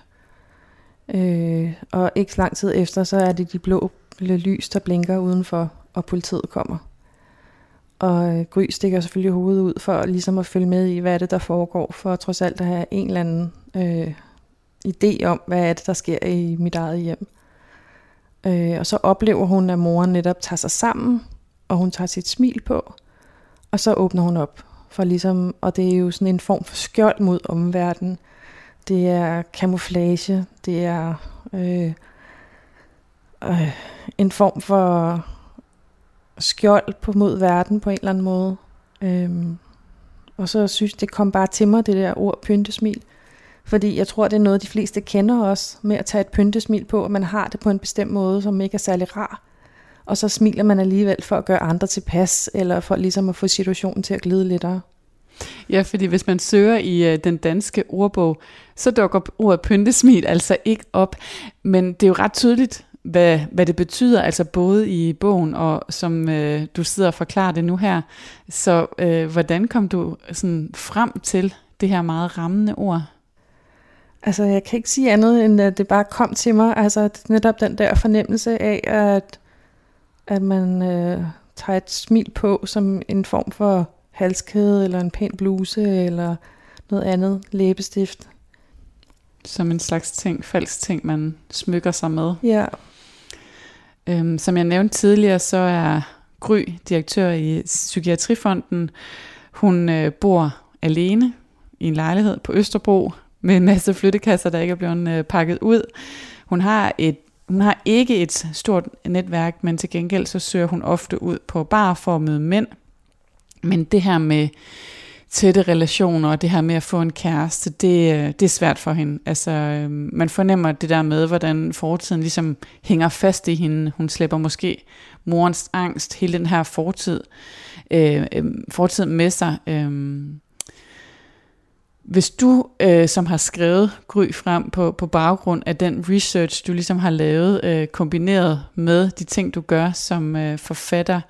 Øh, og ikke så lang tid efter, så er det de blå lys, der blinker udenfor, og politiet kommer. Og øh, Gry stikker selvfølgelig hovedet ud for ligesom at følge med i, hvad er det, der foregår, for trods alt at have en eller anden øh, idé om, hvad er det, der sker i mit eget hjem. Øh, og så oplever hun, at moren netop tager sig sammen, og hun tager sit smil på, og så åbner hun op. For ligesom, og det er jo sådan en form for skjold mod omverdenen. Det er camouflage, det er øh, øh, en form for skjold på mod verden på en eller anden måde. Øhm, og så synes det kom bare til mig, det der ord pyntesmil. Fordi jeg tror, det er noget, de fleste kender også, med at tage et pyntesmil på, at man har det på en bestemt måde, som ikke er særlig rar. Og så smiler man alligevel for at gøre andre til pas, eller for ligesom at få situationen til at glide lidt. Ja, fordi hvis man søger i øh, den danske ordbog, så dukker ordet pyntesmil altså ikke op. Men det er jo ret tydeligt, hvad, hvad det betyder, altså både i bogen og som øh, du sidder og forklarer det nu her. Så øh, hvordan kom du sådan frem til det her meget rammende ord? Altså jeg kan ikke sige andet, end at det bare kom til mig. Altså netop den der fornemmelse af, at, at man øh, tager et smil på som en form for halskæde, eller en pæn bluse, eller noget andet læbestift. Som en slags ting, falsk ting, man smykker sig med. Ja. Øhm, som jeg nævnte tidligere, så er Gry direktør i Psykiatrifonden. Hun øh, bor alene i en lejlighed på Østerbro med en masse flyttekasser, der ikke er blevet øh, pakket ud. Hun har et hun har ikke et stort netværk, men til gengæld så søger hun ofte ud på bar for at møde mænd. Men det her med tætte relationer og det her med at få en kæreste, det, øh, det er svært for hende. Altså, øhm, man fornemmer det der med, hvordan fortiden ligesom hænger fast i hende. Hun slipper måske morens angst, hele den her fortid, øh, øhm, fortid med sig. Øh, hvis du, øh, som har skrevet Gry frem på, på baggrund af den research, du ligesom har lavet, øh, kombineret med de ting, du gør som øh, forfatter,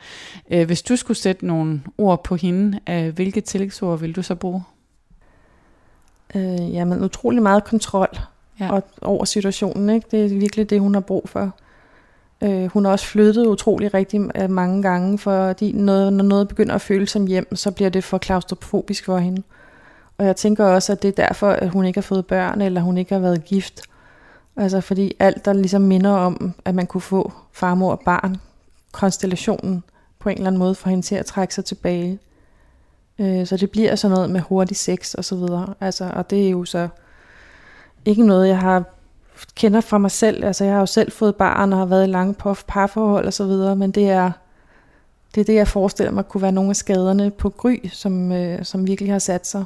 øh, hvis du skulle sætte nogle ord på hende, øh, hvilke tillægsord vil du så bruge? Øh, jamen, utrolig meget kontrol ja. og, over situationen. Ikke? Det er virkelig det, hun har brug for. Øh, hun har også flyttet utrolig rigtig øh, mange gange, fordi noget, når noget begynder at føles som hjem, så bliver det for klaustrofobisk for hende. Og jeg tænker også, at det er derfor, at hun ikke har fået børn, eller hun ikke har været gift. Altså fordi alt, der ligesom minder om, at man kunne få farmor og barn, konstellationen på en eller anden måde, for hende til at trække sig tilbage. Øh, så det bliver sådan noget med hurtig sex og så videre. Altså, og det er jo så ikke noget, jeg har kender fra mig selv. Altså, jeg har jo selv fået barn og har været i lange parforhold og så videre, men det er, det er det, jeg forestiller mig kunne være nogle af skaderne på Gry, som, øh, som virkelig har sat sig.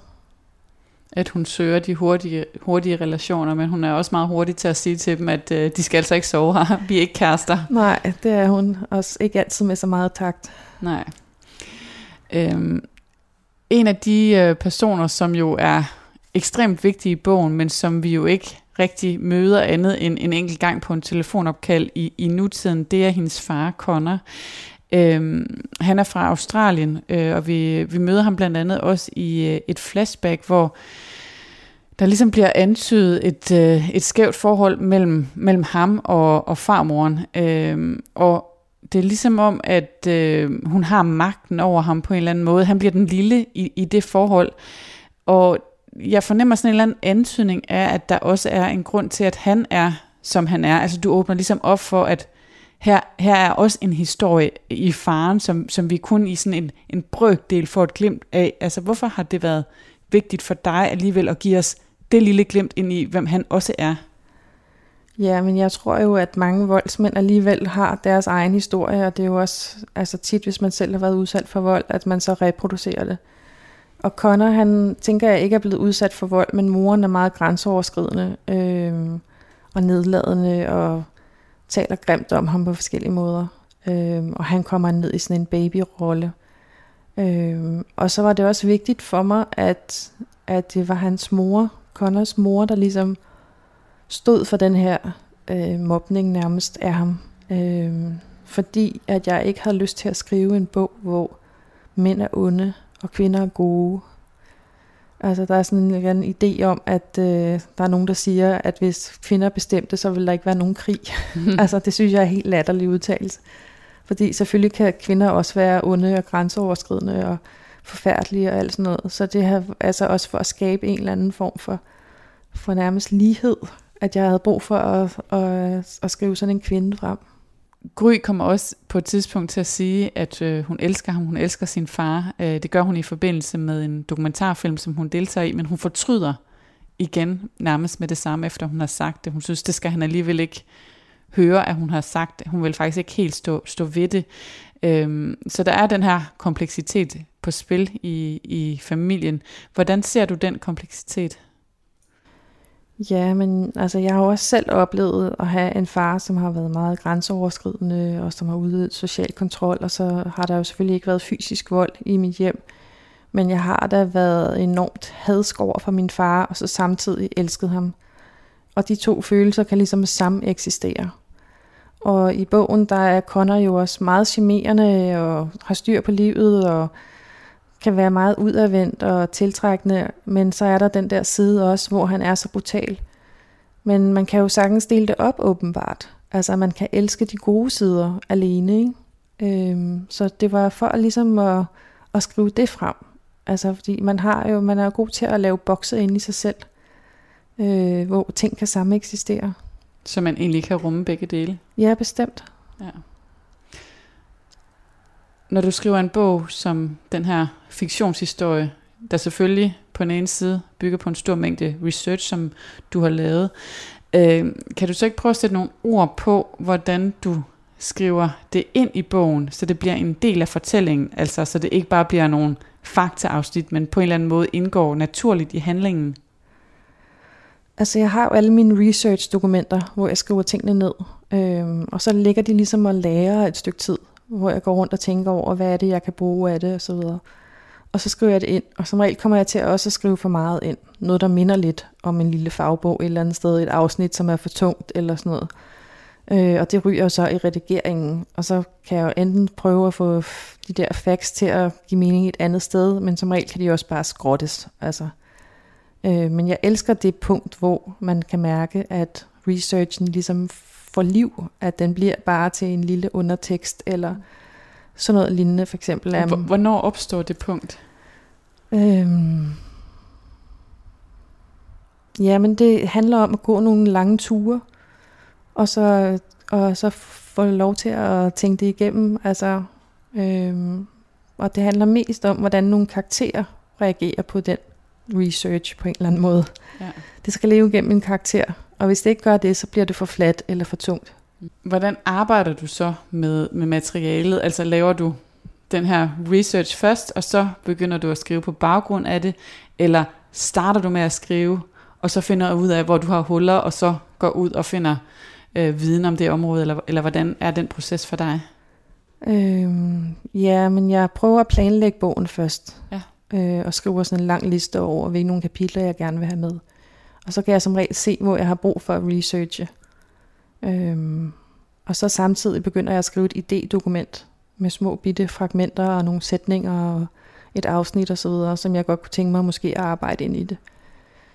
At hun søger de hurtige, hurtige relationer, men hun er også meget hurtig til at sige til dem, at øh, de skal altså ikke sove her. <laughs> Vi er ikke kærester. Nej, det er hun også ikke altid med så meget takt. Nej. Øhm, en af de øh, personer, som jo er ekstremt vigtig i bogen, men som vi jo ikke rigtig møder andet end en enkelt gang på en telefonopkald i, i nutiden, det er hendes far, Connor. Øhm, han er fra Australien, øh, og vi, vi møder ham blandt andet også i øh, et flashback, hvor der ligesom bliver antydet et, øh, et skævt forhold mellem, mellem ham og, og farmoren. Øhm, og det er ligesom om, at øh, hun har magten over ham på en eller anden måde. Han bliver den lille i, i det forhold. Og jeg fornemmer sådan en eller anden antydning af, at der også er en grund til, at han er, som han er. Altså du åbner ligesom op for, at her, her er også en historie i faren, som, som vi kun i sådan en, en brøkdel får et glimt af. Altså hvorfor har det været vigtigt for dig alligevel at give os det lille glimt ind i, hvem han også er? Ja, men jeg tror jo, at mange voldsmænd alligevel har deres egen historie, og det er jo også altså tit, hvis man selv har været udsat for vold, at man så reproducerer det. Og Connor, han tænker jeg ikke er blevet udsat for vold, men moren er meget grænseoverskridende øh, og nedladende og taler grimt om ham på forskellige måder. Øh, og han kommer ned i sådan en babyrolle. Øh, og så var det også vigtigt for mig, at, at det var hans mor, Connors mor, der ligesom stod for den her øh, mobning nærmest af ham. Øh, fordi at jeg ikke havde lyst til at skrive en bog, hvor mænd er onde, og kvinder er gode. Altså der er sådan en, en idé om, at øh, der er nogen, der siger, at hvis kvinder bestemte, så vil der ikke være nogen krig. <laughs> altså det synes jeg er helt latterlig udtalelse. Fordi selvfølgelig kan kvinder også være onde og grænseoverskridende og forfærdelige og alt sådan noget. Så det her altså også for at skabe en eller anden form for, for nærmest lighed, at jeg havde brug for at, at, at skrive sådan en kvinde frem. Gry kommer også på et tidspunkt til at sige, at øh, hun elsker ham, hun elsker sin far. Øh, det gør hun i forbindelse med en dokumentarfilm, som hun deltager i, men hun fortryder igen nærmest med det samme, efter hun har sagt det. Hun synes, det skal han alligevel ikke høre, at hun har sagt det. Hun vil faktisk ikke helt stå, stå ved det. Øhm, så der er den her kompleksitet på spil i, i familien. Hvordan ser du den kompleksitet? Ja, men altså, jeg har også selv oplevet at have en far, som har været meget grænseoverskridende, og som har udøvet social kontrol, og så har der jo selvfølgelig ikke været fysisk vold i mit hjem. Men jeg har da været enormt hadsk over for min far, og så samtidig elsket ham. Og de to følelser kan ligesom sammen eksistere. Og i bogen, der er Connor jo også meget charmerende, og har styr på livet, og kan være meget udadvendt og tiltrækkende, men så er der den der side også, hvor han er så brutal. Men man kan jo sagtens dele det op åbenbart. Altså man kan elske de gode sider alene. Ikke? Øhm, så det var for ligesom at, at skrive det frem. Altså fordi man har jo, man er jo god til at lave bokse ind i sig selv, øh, hvor ting kan samme eksistere. Så man egentlig kan rumme begge dele? Ja, bestemt. Ja når du skriver en bog som den her fiktionshistorie, der selvfølgelig på den ene side bygger på en stor mængde research, som du har lavet, øh, kan du så ikke prøve at sætte nogle ord på, hvordan du skriver det ind i bogen, så det bliver en del af fortællingen, altså så det ikke bare bliver nogle faktaafsnit, men på en eller anden måde indgår naturligt i handlingen? Altså jeg har jo alle mine research-dokumenter, hvor jeg skriver tingene ned, øhm, og så ligger de ligesom og lærer et stykke tid hvor jeg går rundt og tænker over, hvad er det, jeg kan bruge af det, og så videre. Og så skriver jeg det ind, og som regel kommer jeg til også at skrive for meget ind. Noget, der minder lidt om en lille fagbog et eller andet sted, et afsnit, som er for tungt, eller sådan noget. Øh, og det ryger så i redigeringen, og så kan jeg jo enten prøve at få de der facts til at give mening et andet sted, men som regel kan de også bare skrottes. Altså. Øh, men jeg elsker det punkt, hvor man kan mærke, at researchen ligesom får liv, at den bliver bare til en lille undertekst, eller sådan noget lignende for eksempel. Um, Hvornår opstår det punkt? Øhm, jamen det handler om at gå nogle lange ture, og så, og så få lov til at tænke det igennem, altså, øhm, og det handler mest om, hvordan nogle karakterer reagerer på den research på en eller anden måde. Ja. Det skal leve gennem en karakter, og hvis det ikke gør det, så bliver det for fladt eller for tungt. Hvordan arbejder du så med, med materialet? Altså laver du den her research først, og så begynder du at skrive på baggrund af det, eller starter du med at skrive, og så finder du ud af, hvor du har huller, og så går ud og finder øh, viden om det område, eller, eller hvordan er den proces for dig? Øhm, ja, men jeg prøver at planlægge bogen først, ja. øh, og skriver sådan en lang liste over, hvilke nogle kapitler, jeg gerne vil have med. Og så kan jeg som regel se, hvor jeg har brug for at researche. Øhm, og så samtidig begynder jeg at skrive et idédokument med små bitte fragmenter og nogle sætninger og et afsnit og så videre, som jeg godt kunne tænke mig måske at arbejde ind i det.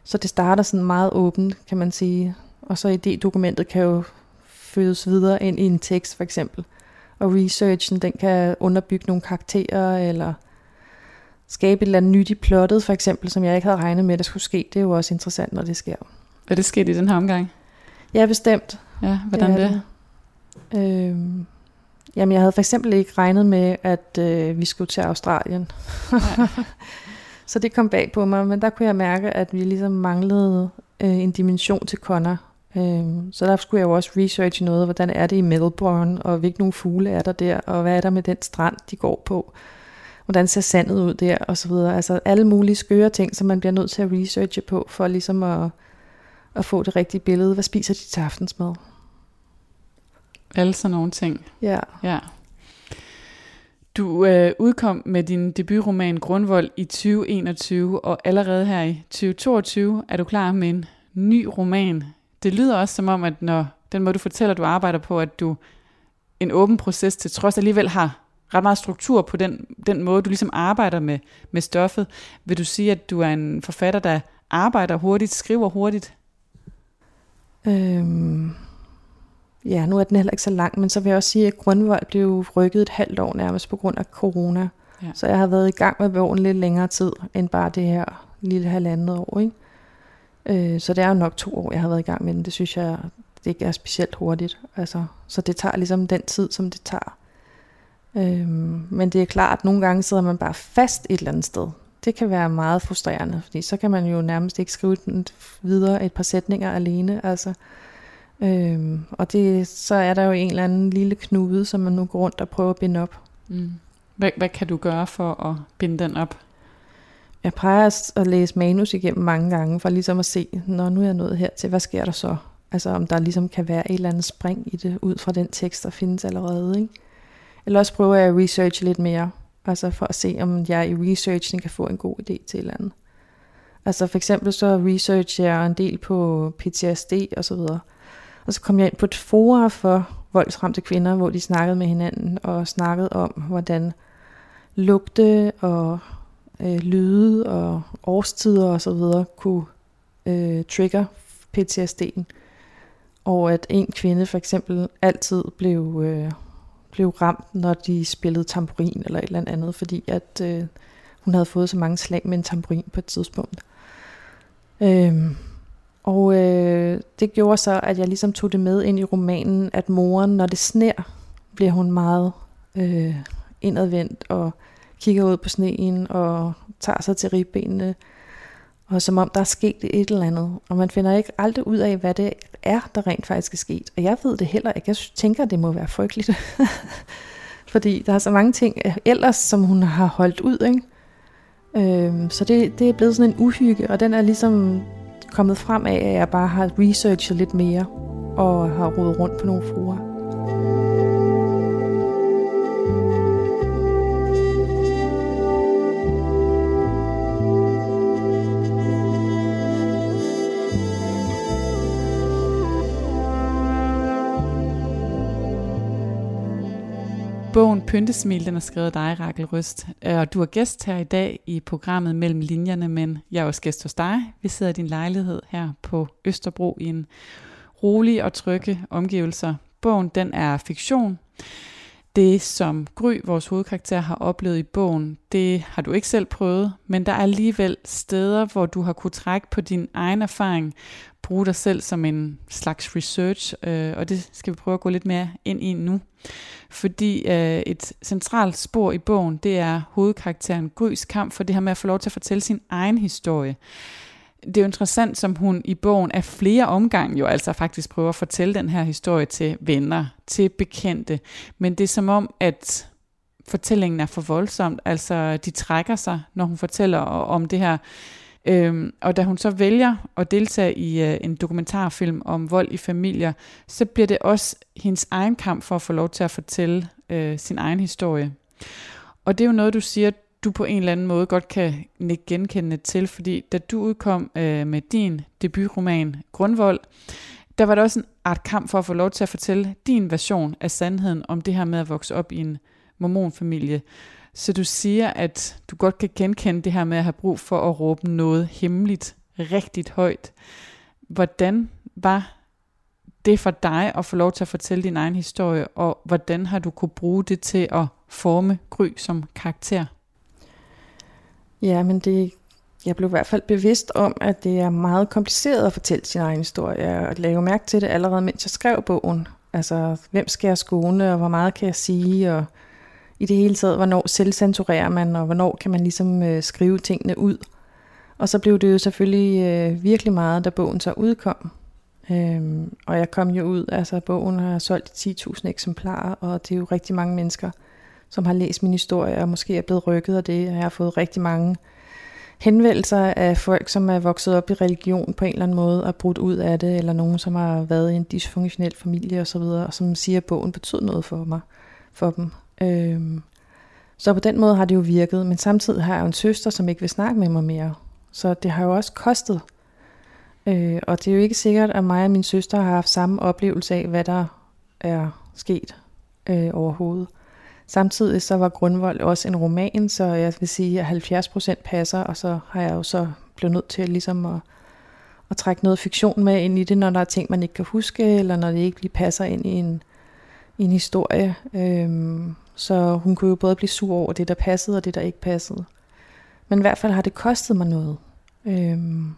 Så det starter sådan meget åbent, kan man sige. Og så idédokumentet kan jo fødes videre ind i en tekst for eksempel. Og researchen, den kan underbygge nogle karakterer, eller skabe et eller andet nyt i plottet, for eksempel, som jeg ikke havde regnet med, der skulle ske. Det er jo også interessant, når det sker. Er det sket i den her omgang? Ja, bestemt. Ja, hvordan det? det? Øhm, jamen, jeg havde for eksempel ikke regnet med, at øh, vi skulle til Australien. <laughs> så det kom bag på mig, men der kunne jeg mærke, at vi ligesom manglede øh, en dimension til Connor. Øhm, så der skulle jeg jo også researche noget, hvordan er det i Melbourne, og hvilke nogle fugle er der der, og hvad er der med den strand, de går på hvordan ser sandet ud der, og så videre. Altså alle mulige skøre ting, som man bliver nødt til at researche på, for ligesom at, at få det rigtige billede. Hvad spiser de til aftensmad? Alle sådan nogle ting. Ja. ja. Du øh, udkom med din debutroman Grundvold i 2021, og allerede her i 2022 er du klar med en ny roman. Det lyder også som om, at når den måde du fortæller, du arbejder på, at du en åben proces til trods alligevel har ret meget struktur på den, den måde, du ligesom arbejder med, med stoffet. Vil du sige, at du er en forfatter, der arbejder hurtigt, skriver hurtigt? Øhm, ja, nu er den heller ikke så lang, men så vil jeg også sige, at Grundvold blev rykket et halvt år nærmest på grund af corona. Ja. Så jeg har været i gang med bogen lidt længere tid, end bare det her lille halvandet år. Ikke? Øh, så det er jo nok to år, jeg har været i gang med den. Det synes jeg, det ikke er specielt hurtigt. Altså, så det tager ligesom den tid, som det tager. Øhm, men det er klart, at nogle gange sidder man bare fast et eller andet sted. Det kan være meget frustrerende, fordi så kan man jo nærmest ikke skrive videre et par sætninger alene. Altså, øhm, og det, så er der jo en eller anden lille knude, som man nu går rundt og prøver at binde op. Mm. Hvad, hvad kan du gøre for at binde den op? Jeg plejer at læse manus igennem mange gange, for ligesom at se, når nu er jeg nået her til, hvad sker der så? Altså om der ligesom kan være et eller andet spring i det, ud fra den tekst, der findes allerede. Ikke? Eller også prøver jeg at researche lidt mere, altså for at se, om jeg i researchen kan få en god idé til et eller andet. Altså for eksempel så researcher jeg en del på PTSD og så videre. Og så kom jeg ind på et forum for voldsramte kvinder, hvor de snakkede med hinanden og snakkede om, hvordan lugte og øh, lyde og årstider og så videre kunne øh, trigger PTSD'en. Og at en kvinde for eksempel altid blev øh, blev ramt, når de spillede tamburin eller et eller andet, fordi at øh, hun havde fået så mange slag med en tamburin på et tidspunkt. Øhm, og øh, det gjorde så, at jeg ligesom tog det med ind i romanen, at moren, når det sner, bliver hun meget øh, indadvendt og kigger ud på sneen og tager sig til ribbenene og som om der er sket et eller andet, og man finder ikke aldrig ud af, hvad det er, der rent faktisk er sket. Og jeg ved det heller ikke. Jeg tænker, det må være frygteligt. <laughs> Fordi der er så mange ting øh, ellers, som hun har holdt ud. Ikke? Øhm, så det, det er blevet sådan en uhygge, og den er ligesom kommet frem af, at jeg bare har researchet lidt mere, og har rodet rundt på nogle fruer. Pyntesmil, den er skrevet af dig, Rakel Røst. Øh, og du er gæst her i dag i programmet Mellem Linjerne, men jeg er også gæst hos dig. Vi sidder i din lejlighed her på Østerbro i en rolig og trygge omgivelser. Bogen, den er fiktion. Det, som Gry, vores hovedkarakter, har oplevet i bogen, det har du ikke selv prøvet, men der er alligevel steder, hvor du har kunne trække på din egen erfaring, bruge dig selv som en slags research, øh, og det skal vi prøve at gå lidt mere ind i nu. Fordi øh, et centralt spor i bogen, det er hovedkarakteren Grys kamp for det her med at få lov til at fortælle sin egen historie det er jo interessant, som hun i bogen af flere omgange jo altså faktisk prøver at fortælle den her historie til venner, til bekendte. Men det er som om, at fortællingen er for voldsomt. Altså, de trækker sig, når hun fortæller om det her. Øhm, og da hun så vælger at deltage i øh, en dokumentarfilm om vold i familier, så bliver det også hendes egen kamp for at få lov til at fortælle øh, sin egen historie. Og det er jo noget, du siger, du på en eller anden måde godt kan nikke genkendende til, fordi da du udkom øh, med din debutroman Grundvold, der var der også en art kamp for at få lov til at fortælle din version af sandheden om det her med at vokse op i en mormonfamilie. Så du siger, at du godt kan genkende det her med at have brug for at råbe noget hemmeligt rigtigt højt. Hvordan var det for dig at få lov til at fortælle din egen historie, og hvordan har du kunne bruge det til at forme Gry som karakter? Ja, men det, jeg blev i hvert fald bevidst om, at det er meget kompliceret at fortælle sin egen historie. Og lave mærke til det allerede, mens jeg skrev bogen. Altså, hvem skal jeg skåne, og hvor meget kan jeg sige, og i det hele taget, hvornår selvcensurerer man, og hvornår kan man ligesom øh, skrive tingene ud. Og så blev det jo selvfølgelig øh, virkelig meget, da bogen så udkom. Øhm, og jeg kom jo ud, altså bogen har solgt 10.000 eksemplarer, og det er jo rigtig mange mennesker, som har læst min historie, og måske er blevet rykket af det. Jeg har fået rigtig mange henvendelser af folk, som er vokset op i religion på en eller anden måde og brudt ud af det, eller nogen, som har været i en dysfunktionel familie osv., og som siger, at bogen betød noget for mig, for dem. Øhm, så på den måde har det jo virket, men samtidig har jeg jo en søster, som ikke vil snakke med mig mere. Så det har jo også kostet. Øh, og det er jo ikke sikkert, at mig og min søster har haft samme oplevelse af, hvad der er sket øh, overhovedet. Samtidig så var Grundvold også en roman, så jeg vil sige, at 70% passer, og så har jeg jo så blevet nødt til ligesom at, at trække noget fiktion med ind i det, når der er ting, man ikke kan huske, eller når det ikke lige passer ind i en, i en historie. Øhm, så hun kunne jo både blive sur over det, der passede, og det, der ikke passede. Men i hvert fald har det kostet mig noget. Øhm,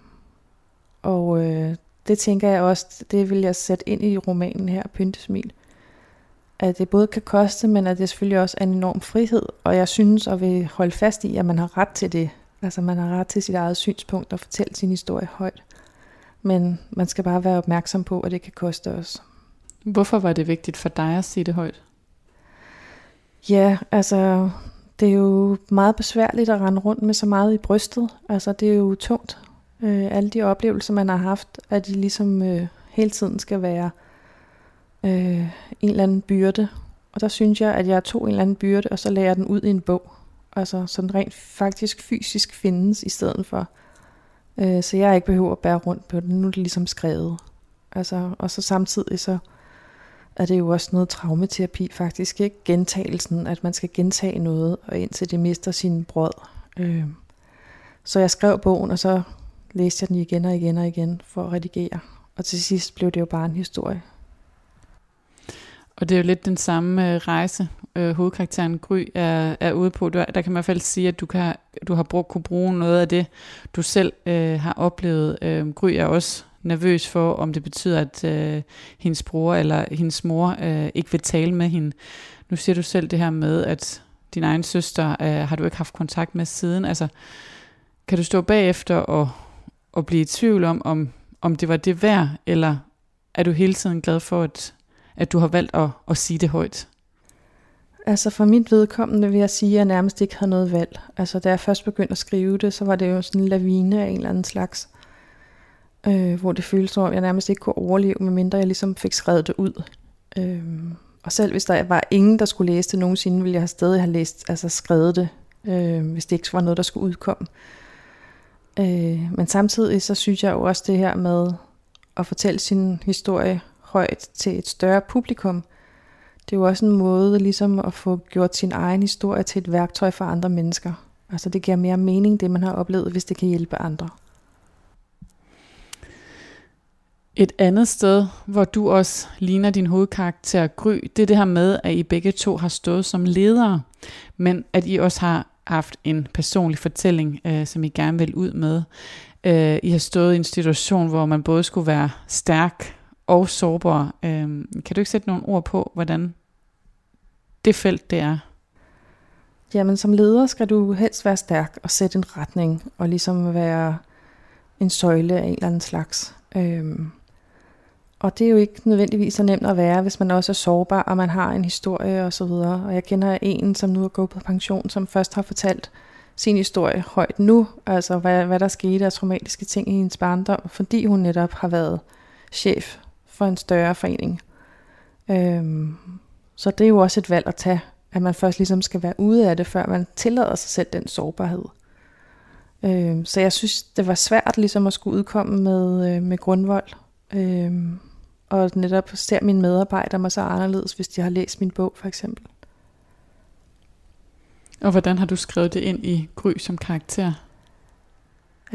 og øh, det tænker jeg også, det vil jeg sætte ind i romanen her, Pyntesmil at det både kan koste, men at det selvfølgelig også er en enorm frihed. Og jeg synes og vil holde fast i, at man har ret til det. Altså man har ret til sit eget synspunkt og fortælle sin historie højt. Men man skal bare være opmærksom på, at det kan koste os. Hvorfor var det vigtigt for dig at sige det højt? Ja, altså det er jo meget besværligt at rende rundt med så meget i brystet. Altså det er jo tungt. Øh, alle de oplevelser, man har haft, at de ligesom øh, hele tiden skal være øh, Øh, en eller anden byrde. Og der synes jeg, at jeg tog en eller anden byrde, og så lagde jeg den ud i en bog. Altså så den rent faktisk fysisk findes i stedet for. Øh, så jeg ikke behøver at bære rundt på den. Nu er det ligesom skrevet. Altså, og så samtidig så er det jo også noget traumaterapi faktisk. Ikke gentagelsen, at man skal gentage noget, og indtil det mister sin brød. Øh, så jeg skrev bogen, og så læste jeg den igen og igen og igen for at redigere. Og til sidst blev det jo bare en historie. Og det er jo lidt den samme øh, rejse, øh, hovedkarakteren Gry er, er ude på. Du, der kan man i hvert fald sige, at du, kan, du har brugt, kunne bruge noget af det, du selv øh, har oplevet. Øh, Gry er også nervøs for, om det betyder, at øh, hendes bror eller hendes mor øh, ikke vil tale med hende. Nu siger du selv det her med, at din egen søster øh, har du ikke haft kontakt med siden. Altså, kan du stå bagefter og, og blive i tvivl om, om, om det var det værd, eller er du hele tiden glad for, at at du har valgt at, at sige det højt? Altså for mit vedkommende vil jeg sige, at jeg nærmest ikke havde noget valg. Altså da jeg først begyndte at skrive det, så var det jo sådan en lavine af en eller anden slags. Øh, hvor det føltes som om, jeg nærmest ikke kunne overleve, medmindre jeg ligesom fik skrevet det ud. Øh, og selv hvis der var ingen, der skulle læse det nogensinde, ville jeg stadig have læst, altså skrevet det, øh, hvis det ikke var noget, der skulle udkomme. Øh, men samtidig så synes jeg jo også det her med at fortælle sin historie højt til et større publikum. Det er jo også en måde ligesom at få gjort sin egen historie til et værktøj for andre mennesker. Altså det giver mere mening, det man har oplevet, hvis det kan hjælpe andre. Et andet sted, hvor du også ligner din hovedkarakter Gry, det er det her med, at I begge to har stået som ledere, men at I også har haft en personlig fortælling, øh, som I gerne vil ud med. Øh, I har stået i en situation, hvor man både skulle være stærk og sårbare. Øh, kan du ikke sætte nogle ord på, hvordan det felt det er? Jamen som leder skal du helst være stærk og sætte en retning, og ligesom være en søjle af en eller anden slags. Øhm, og det er jo ikke nødvendigvis så nemt at være, hvis man også er sårbar, og man har en historie og så videre. Og jeg kender en, som nu er gået på pension, som først har fortalt sin historie højt nu, altså hvad, hvad der skete af traumatiske ting i hendes barndom, fordi hun netop har været chef for en større forening. Øhm, så det er jo også et valg at tage, at man først ligesom skal være ude af det, før man tillader sig selv den sårbarhed. Øhm, så jeg synes, det var svært ligesom at skulle udkomme med, øh, med grundvold. Øhm, og netop ser mine medarbejdere mig så anderledes, hvis de har læst min bog for eksempel. Og hvordan har du skrevet det ind i Gry som karakter?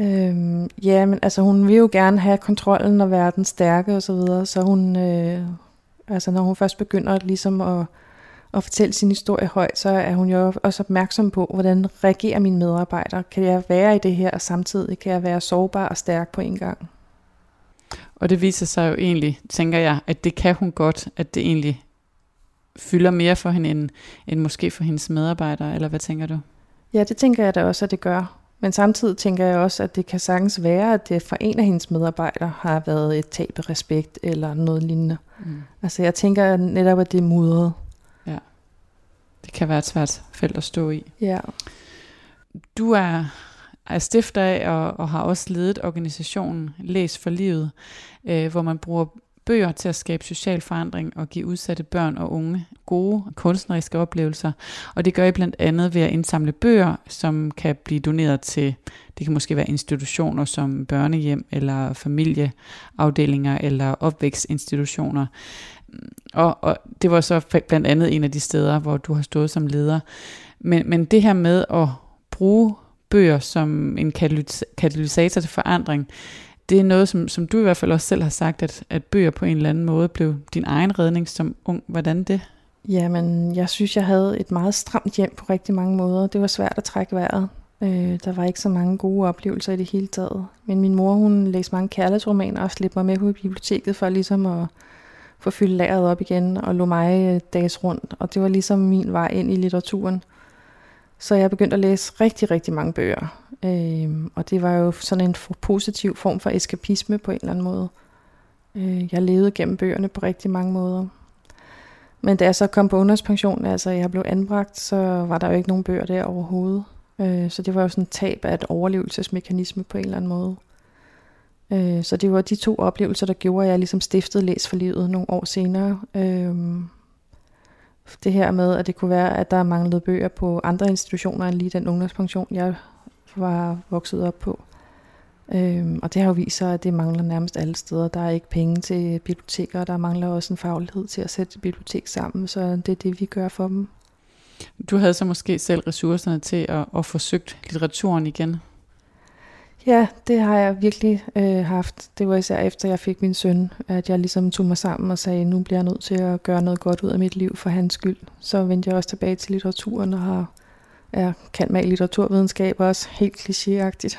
Øhm, ja, men altså hun vil jo gerne have kontrollen og være den stærke og så videre, så hun, øh, altså når hun først begynder ligesom at, at fortælle sin historie højt, så er hun jo også opmærksom på, hvordan reagerer mine medarbejdere. Kan jeg være i det her, og samtidig kan jeg være sårbar og stærk på en gang? Og det viser sig jo egentlig, tænker jeg, at det kan hun godt, at det egentlig fylder mere for hende, end, end måske for hendes medarbejdere, eller hvad tænker du? Ja, det tænker jeg da også, at det gør. Men samtidig tænker jeg også, at det kan sagtens være, at det for en af hendes medarbejdere har været et tab af respekt, eller noget lignende. Mm. Altså jeg tænker netop, at det er mudret. Ja, det kan være et svært felt at stå i. Ja. Du er er stifter af og, og har også ledet organisationen Læs for Livet, øh, hvor man bruger bøger til at skabe social forandring og give udsatte børn og unge gode kunstneriske oplevelser. Og det gør I blandt andet ved at indsamle bøger, som kan blive doneret til, det kan måske være institutioner som børnehjem eller familieafdelinger eller opvækstinstitutioner. Og, og det var så blandt andet en af de steder, hvor du har stået som leder. Men, men det her med at bruge bøger som en katalysator til forandring, det er noget, som, som du i hvert fald også selv har sagt, at, at bøger på en eller anden måde blev din egen redning som ung. Hvordan det? Jamen, jeg synes, jeg havde et meget stramt hjem på rigtig mange måder. Det var svært at trække vejret. Øh, der var ikke så mange gode oplevelser i det hele taget. Men min mor, hun læste mange kærlighedsromaner og slæbte mig med på biblioteket for ligesom at få fyldt lageret op igen og lå mig øh, dages rundt. Og det var ligesom min vej ind i litteraturen. Så jeg begyndte at læse rigtig, rigtig mange bøger. Øh, og det var jo sådan en positiv form for eskapisme på en eller anden måde. Øh, jeg levede gennem bøgerne på rigtig mange måder. Men da jeg så kom på underspension, altså jeg blev anbragt, så var der jo ikke nogen bøger der overhovedet. Øh, så det var jo sådan et tab af et overlevelsesmekanisme på en eller anden måde. Øh, så det var de to oplevelser, der gjorde, at jeg ligesom stiftede Læs for livet nogle år senere. Øh, det her med, at det kunne være, at der manglede bøger på andre institutioner end lige den ungdomspension, jeg var vokset op på. Øhm, og det har jo vist sig, at det mangler nærmest alle steder. Der er ikke penge til biblioteker, og der mangler også en faglighed til at sætte bibliotek sammen, så det er det, vi gør for dem. Du havde så måske selv ressourcerne til at, at forsøgt litteraturen igen? Ja, det har jeg virkelig øh, haft. Det var især efter jeg fik min søn, at jeg ligesom tog mig sammen og sagde, nu bliver jeg nødt til at gøre noget godt ud af mit liv for hans skyld. Så vendte jeg også tilbage til litteraturen og har jeg kan med litteraturvidenskab også helt klichéagtigt.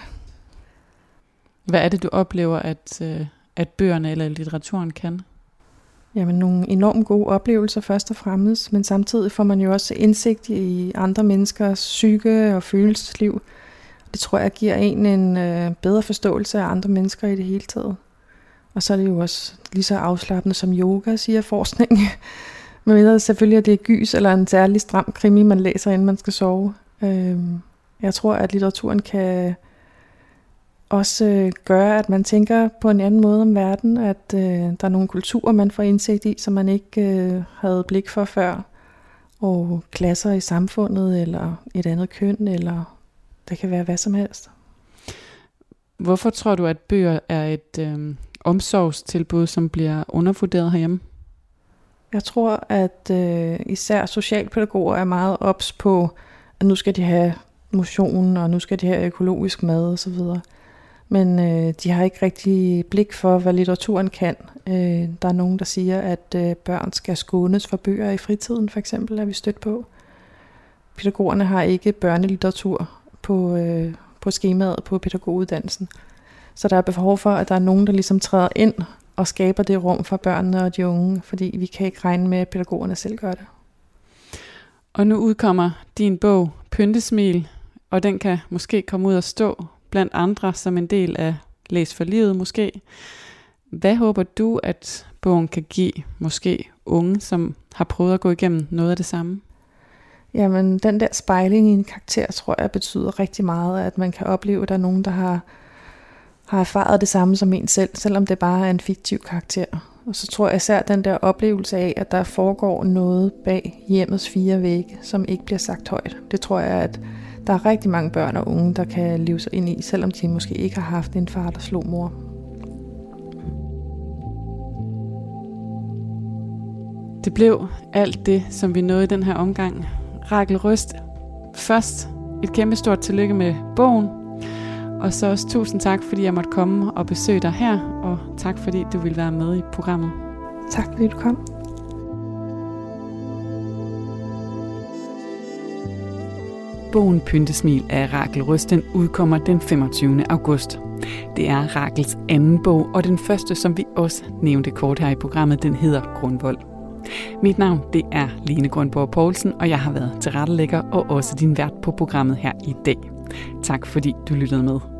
Hvad er det, du oplever, at, øh, at bøgerne eller litteraturen kan? Jamen nogle enormt gode oplevelser først og fremmest, men samtidig får man jo også indsigt i andre menneskers psyke og følelsesliv, det tror jeg giver en en øh, bedre forståelse af andre mennesker i det hele taget. Og så er det jo også lige så afslappende som yoga, siger forskning. <laughs> Men det selvfølgelig, at det er gys eller en særlig stram krimi, man læser, inden man skal sove. Øh, jeg tror, at litteraturen kan også øh, gøre, at man tænker på en anden måde om verden, at øh, der er nogle kulturer, man får indsigt i, som man ikke øh, havde blik for før. Og klasser i samfundet, eller et andet køn, eller det kan være hvad som helst. Hvorfor tror du, at bøger er et øh, omsorgstilbud, som bliver undervurderet herhjemme? Jeg tror, at øh, især socialpædagoger er meget ops på, at nu skal de have motion, og nu skal de have økologisk mad osv. men øh, de har ikke rigtig blik for, hvad litteraturen kan. Øh, der er nogen, der siger, at øh, børn skal skånes for bøger i fritiden, for eksempel, er vi stødt på. Pædagogerne har ikke børnelitteratur på, øh, på skemaet på pædagoguddannelsen. Så der er behov for, at der er nogen, der ligesom træder ind og skaber det rum for børnene og de unge, fordi vi kan ikke regne med, at pædagogerne selv gør det. Og nu udkommer din bog Pyntesmil, og den kan måske komme ud og stå blandt andre som en del af Læs for livet måske. Hvad håber du, at bogen kan give måske unge, som har prøvet at gå igennem noget af det samme? Jamen, den der spejling i en karakter, tror jeg, betyder rigtig meget, at man kan opleve, at der er nogen, der har, har erfaret det samme som en selv, selvom det bare er en fiktiv karakter. Og så tror jeg især den der oplevelse af, at der foregår noget bag hjemmets fire vægge, som ikke bliver sagt højt. Det tror jeg, at der er rigtig mange børn og unge, der kan leve sig ind i, selvom de måske ikke har haft en far, der slog mor. Det blev alt det, som vi nåede i den her omgang. Rakel Røst, først et kæmpe stort tillykke med bogen, og så også tusind tak, fordi jeg måtte komme og besøge dig her, og tak fordi du ville være med i programmet. Tak fordi du kom. Bogen Pyntesmil af Rakel Røsten udkommer den 25. august. Det er Rakels anden bog, og den første, som vi også nævnte kort her i programmet, den hedder Grundvold. Mit navn det er Lene Grundborg Poulsen, og jeg har været tilrettelægger og også din vært på programmet her i dag. Tak fordi du lyttede med.